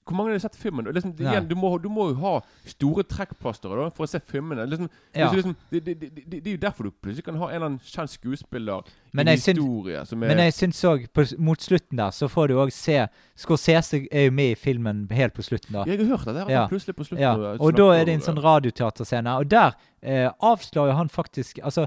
Hvor mange har sett filmen? Liksom, igjen, du, må, du må jo ha store trekkplastere da, for å se filmene. Liksom, Ja. liksom, det, det, det, det, er jo derfor du plutselig kan ha en eller annen kjent skuespiller Men i jeg syns- som er Men jeg syns òg mot slutten der, så får du òg se Scorsese er jo med i filmen helt på slutten, da. Jeg har hørt det. der, Ja. plutselig på slutten Ja, og og da er det en sånn radioteaterscene, og der eh, avslører han faktisk altså,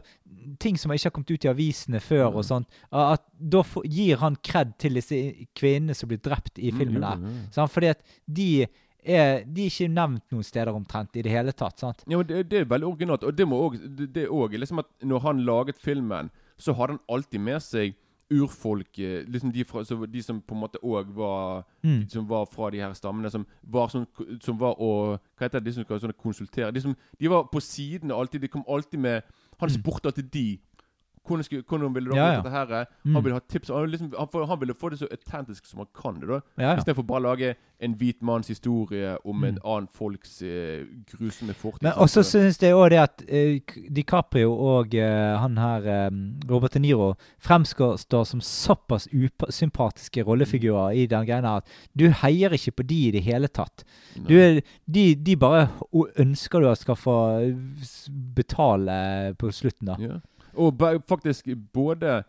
ting som ikke har kommet ut i avisene før, Mm. og sånt. At da gir han kred til disse kvinnene som blir drept i Mm, filmen der. mm, mm, Sant? Fordi at de er, de er ikke nevnt noen steder omtrent i det hele tatt. sant? Ja, men det, det er veldig originalt. Og det må også, det, det også liksom at når han laget filmen, så hadde han alltid med seg urfolk eh, liksom de, fra, så, de som på en måte òg var Mm. De som var fra de her stammene, som var som, Som var å Hva heter det? De som skal sånn konsultere? De, som, de var på siden alltid. De kom alltid med Han Mm. spurte alltid de. Hvordan, skulle, hvordan ville dere Ja, ja. dette her? Mm. Han ville ha tips. Han, liksom, han, han ville få det så autentisk som han kan det. da Ja. Istedenfor bare å lage en hvit manns historie om Mm. en annen folks eh, grusomme fortid. Men også syns jeg òg det at eh, DiCaprio og eh, han her eh, Robert De Niro fremstår som såpass usympatiske rollefigurer i den greia at du heier ikke på de i det hele tatt. Du de, de bare ønsker du at skal få betale på slutten, da. Ja. Og faktisk både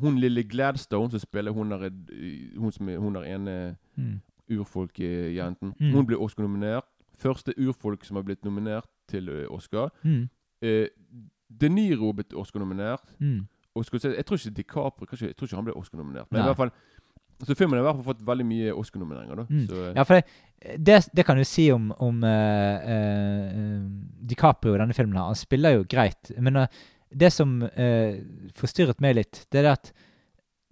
hun lille Gladstone som spiller hun der, hun som er, hun er ene Mm. urfolkjenten, Mm. hun ble Oscar-nominert. Første urfolk som har blitt nominert til Oscar. Mm. Eh, De Niro ble Oscar-nominert. Mm. Se, jeg tror ikke DiCaprio kanskje, Jeg tror ikke han ble Oscar-nominert. Men Nei. i hvert fall Så filmen har i hvert fall fått veldig mye Oscar-nomineringer. da Mm. Så, Ja, for det, det, det kan du si om, om uh, uh, DiCaprio i denne filmen. her. Han spiller jo greit. Men eh, det som eh, forstyrret meg litt, det er at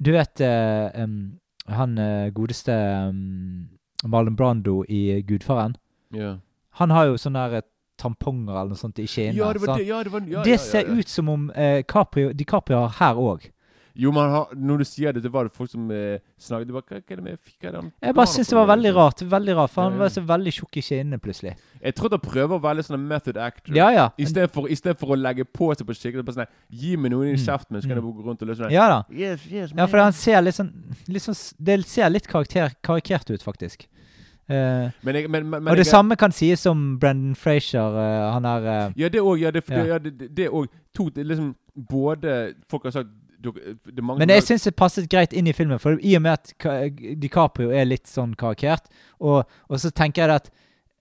Du vet eh, um, han eh, godeste um, Marlon Brando i Gudfaren. Yeah. Han har jo sånne der, eh, tamponger eller noe sånt i skinnene. Ja, det var det. Ja, det, var, ja, det ja, ser ut som om eh, Caprio, DiCaprio har her òg. Jo, men har, når du sier det, det var det folk som eh, snakket det var, hva, er det med hva er Jeg bare syns det var veldig liksom? rart. Veldig rart, For han var så veldig tjukk i kinnene plutselig. Jeg tror det prøver å være litt sånn method actor. Ja, ja. I stedet for, i stedet for å legge på seg på skikkelig bare sånn, Gi meg noen i Mm. kjeften så kan jeg Mm. gå rundt og løse det. Ja da. Yes, yes, Ja, for han ser litt sånn, litt sånn Det ser litt karakter, karikert ut, faktisk. Uh, Men jeg, men, men, og det jeg, samme kan sies om Brendan Frazier. Uh, han er uh, Ja, det òg. Ja, det, Ja. ja. det, det, det òg to det liksom Både Folk har sagt mange Men jeg syns det passet greit inn i filmen, for i og med at DiCaprio er litt sånn karikert, og, og så tenker jeg at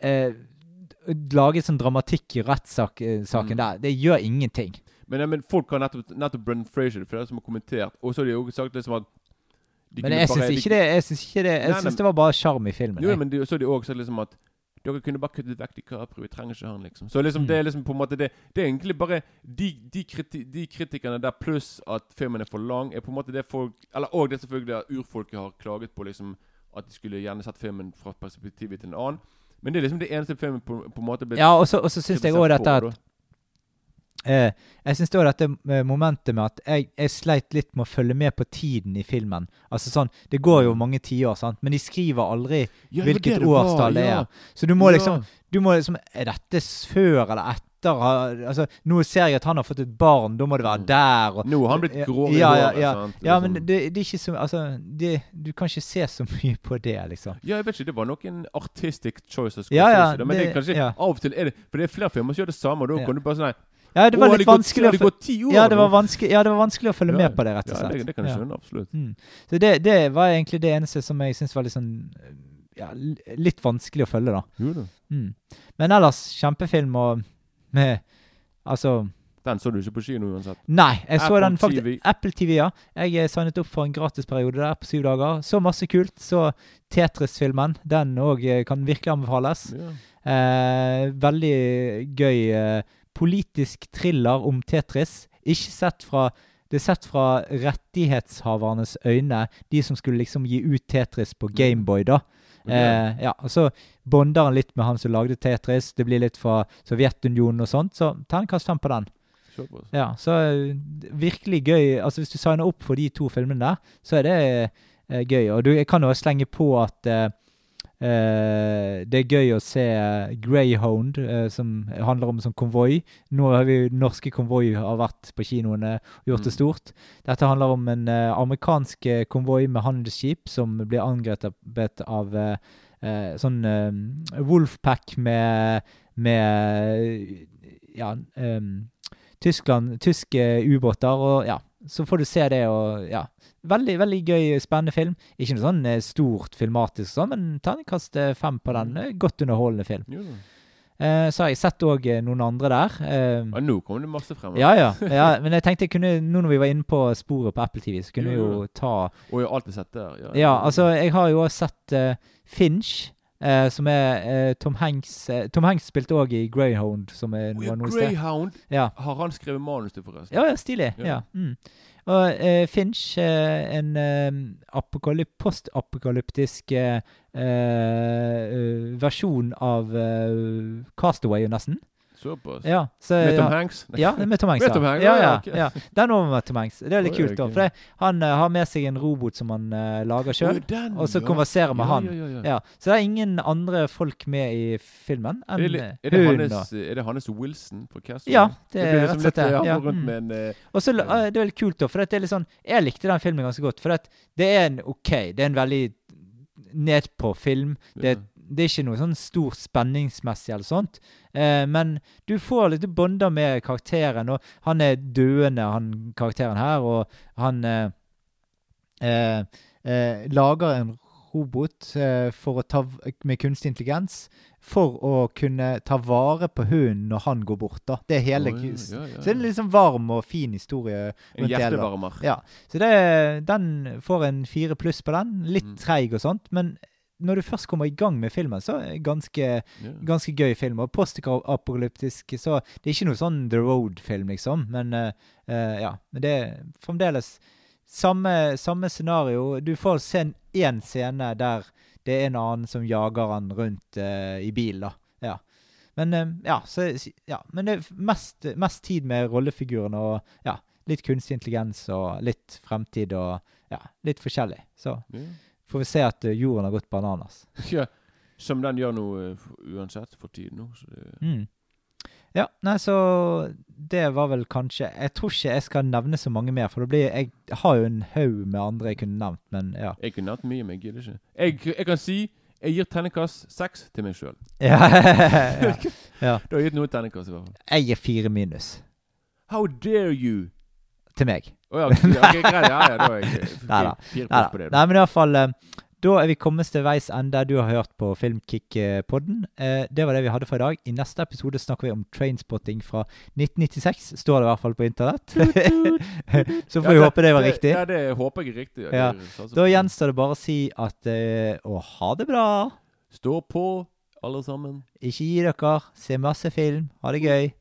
eh, Lage sånn dramatikk i rettssaken Mm. der, det gjør ingenting. Men, ja, men folk har nettopp, nettopp Brennan Frazier, for det som har kommentert. Og så har de også sagt liksom at Men jeg syns de ikke det Jeg syns det det var bare sjarm i filmen. Jo, jeg. men de, så har de også sagt liksom at dere kunne bare kuttet vekk DiCaprio. Vi trenger ikke han, liksom. Så liksom, Mm. det er liksom på en måte det, det er egentlig bare de, de, kriti, de kritikerne der pluss at filmen er for lang, er på en måte det folk Eller òg det selvfølgelig at urfolket har klaget på, liksom at de skulle gjerne sett filmen fra perspektivet til en annen. Men det er liksom det eneste filmen på, på en måte ble Ja, og så syns jeg òg dette at. Eh, jeg syns òg dette eh, momentet med at jeg, jeg sleit litt med å følge med på tiden i filmen. Altså sånn, Det går jo mange tiår, sant, men de skriver aldri Ja, var hvilket det årstall det ja. er. Så du må liksom Du må liksom Er dette før eller etter? Altså, Nå ser jeg at han har fått et barn, da må det være Mm. der. Og, Nå har han blitt grå i ja, ja, håret, ja. Ja, Liksom. men det, det er ikke så Altså, det, du kan ikke se så [LAUGHS] mye på det, liksom. Ja, jeg vet ikke, det var nok en artistic choice. Ja, ja, men det, kanskje ja. av og til er det For det er flere filmer som gjør det samme, og da Ja. kan du bare sånn Ja, det var «Å, litt vanskelig gått, å det ti år ja, det var vanskelig, ja, det var vanskelig å følge Ja, med på det, rett og Ja, slett. det, det kan jeg skjønne, absolutt. Mm. Så det, det var egentlig det eneste som jeg syns var litt sånn ja, litt vanskelig å følge, da. Jo da. Mm. Men ellers, kjempefilm og med Altså Den så du ikke på kino uansett. Nei, jeg så Apple den faktisk TV. Apple TV, ja. Jeg eh, signet opp for en gratisperiode der på syv dager. Så masse kult. Så Tetris-filmen. Den òg kan virkelig anbefales. Ja. Eh, veldig gøy eh, politisk thriller om Tetris. Ikke sett fra Det er sett fra rettighetshavernes øyne, de som skulle liksom gi ut Tetris på Gameboy, da. Eh, ja, og Så bonder han litt med han som lagde Tetris. Det blir litt fra Sovjetunionen og sånt, så terningkast fem på den. Ja, så eh, virkelig gøy. Altså Hvis du signer opp for de to filmene der, så er det eh, gøy. Og du jeg kan jo slenge på at eh, det er gøy å se eh, Greyhound, eh, som handler om sånn konvoi. Nå har vi norske konvoi har vært på kinoene og gjort det Mm. stort. Dette handler om en eh, amerikansk eh, konvoi med handelsskip som blir angrepet av eh, eh, sånn eh, Wolfpack med, med ja, um, Tyskland, tyske ubåter, og ja. Så får du se det, og ja. Veldig veldig gøy, spennende film. Ikke noe sånn eh, stort filmatisk, sånn, men terningkast eh, fem på den. Eh, Godt underholdende film. Jo. Eh, så har jeg sett òg noen andre der. Uh, nå kommer det masse frem. ja, ja, [LAUGHS] ja. Men jeg tenkte jeg kunne, nå når vi var inne på sporet på Apple TV, så kunne vi Jo, ta Og jeg har alltid sett det. Ja, Ja, altså, jeg har jo også sett uh, Finch. Uh, som er Tom Hanks Tom Hanks spilte òg i Greyhound, som er oh, ja. Greyhound Ja. har han skrevet manus til, forresten. Ja, ja, stilig. Ja. Ja. Mm. Og eh, Finch, eh, en eh, apokalyp postapokalyptisk eh, eh, versjon av eh, Castaway, nesten. Såpass. Ja, så, Med Tom [LAUGHS] ja. Hanks? Ja, det er med Tom Hanks. Med. Tom Hanks, ja, ja, ja, ja. Den var med Tom Hanks. Det er litt kult, da. For det, han uh, har med seg en robot som han uh, lager sjøl, og så konverserer med han. så det er ingen andre folk med i filmen Er enn det, eh, er, det hun. Da. er det Hannes Wilson fra casting? Ja, det blir er liksom rett og slett det. Ja, mm. eh, Og så eh, Det er veldig kult, da, for det er litt sånn Jeg likte den filmen ganske godt. For det er en OK, det er en veldig nedpå film. Det, Ja. Det er ikke noe sånn stort spenningsmessig eller sånt. Eh, men du får litt bonder med karakteren, og han er døende, han karakteren her, og han eh, eh, eh, lager en robot eh, for å ta, med kunstig intelligens for å kunne ta vare på hunden når han går bort. da. Det er hele oh, ja, ja, ja, Så det er en liksom varm og fin historie. En hjertevarmer. Ja, så det, den får en fire pluss på den. Litt Mm. treig og sånt, men når du først kommer i gang med filmen, så er det ganske, yeah. ganske gøy film. Og postapokalyptisk, så det er ikke noe sånn The Road-film, liksom. Men uh, ja. Men det er fremdeles samme, samme scenario. Du får se én scene der det er en annen som jager han rundt uh, i bil, da. Ja. Men uh, ja, så, ja, men det er mest, mest tid med rollefigurene og ja, litt kunstig intelligens og litt fremtid og ja, litt forskjellig. Så Ja. Får vi se at eh, jorden har gått bananas. [LAUGHS] Ja, som den gjør nå eh, uansett for tiden nå. Så det, Mm. Ja, nei, så det var vel kanskje Jeg tror ikke jeg skal nevne så mange mer, for det blir Jeg har jo en haug med andre jeg kunne nevnt, men ja. jeg kunne nevnt mye, men jeg gidder ikke. Jeg, jeg kan si jeg gir terningkast seks til meg sjøl. [LAUGHS] ja. ja. [LAUGHS] Du har gitt noe terningkast, i hvert fall. Jeg gir fire minus How dare you? til meg. Å ja, ok, ok, greit. Ja, ja, da er jeg eh, [LAUGHS] Neida. fire pluss på det. Nei, men i hvert fall eh, Da er vi kommet til veis ende. Du har hørt på Filmkick-podden. Eh, det var det vi hadde for i dag. I neste episode snakker vi om Trainspotting fra 1996. Står det i hvert fall på internett. [LAUGHS] Så får vi Ja, håpe det var riktig. Ja, det håper jeg er riktig. Ja. Det Da gjenstår det bare å si at eh, Å, ha det bra. Stå på, alle sammen. Ikke gi dere. Se masse film. Ha det gøy.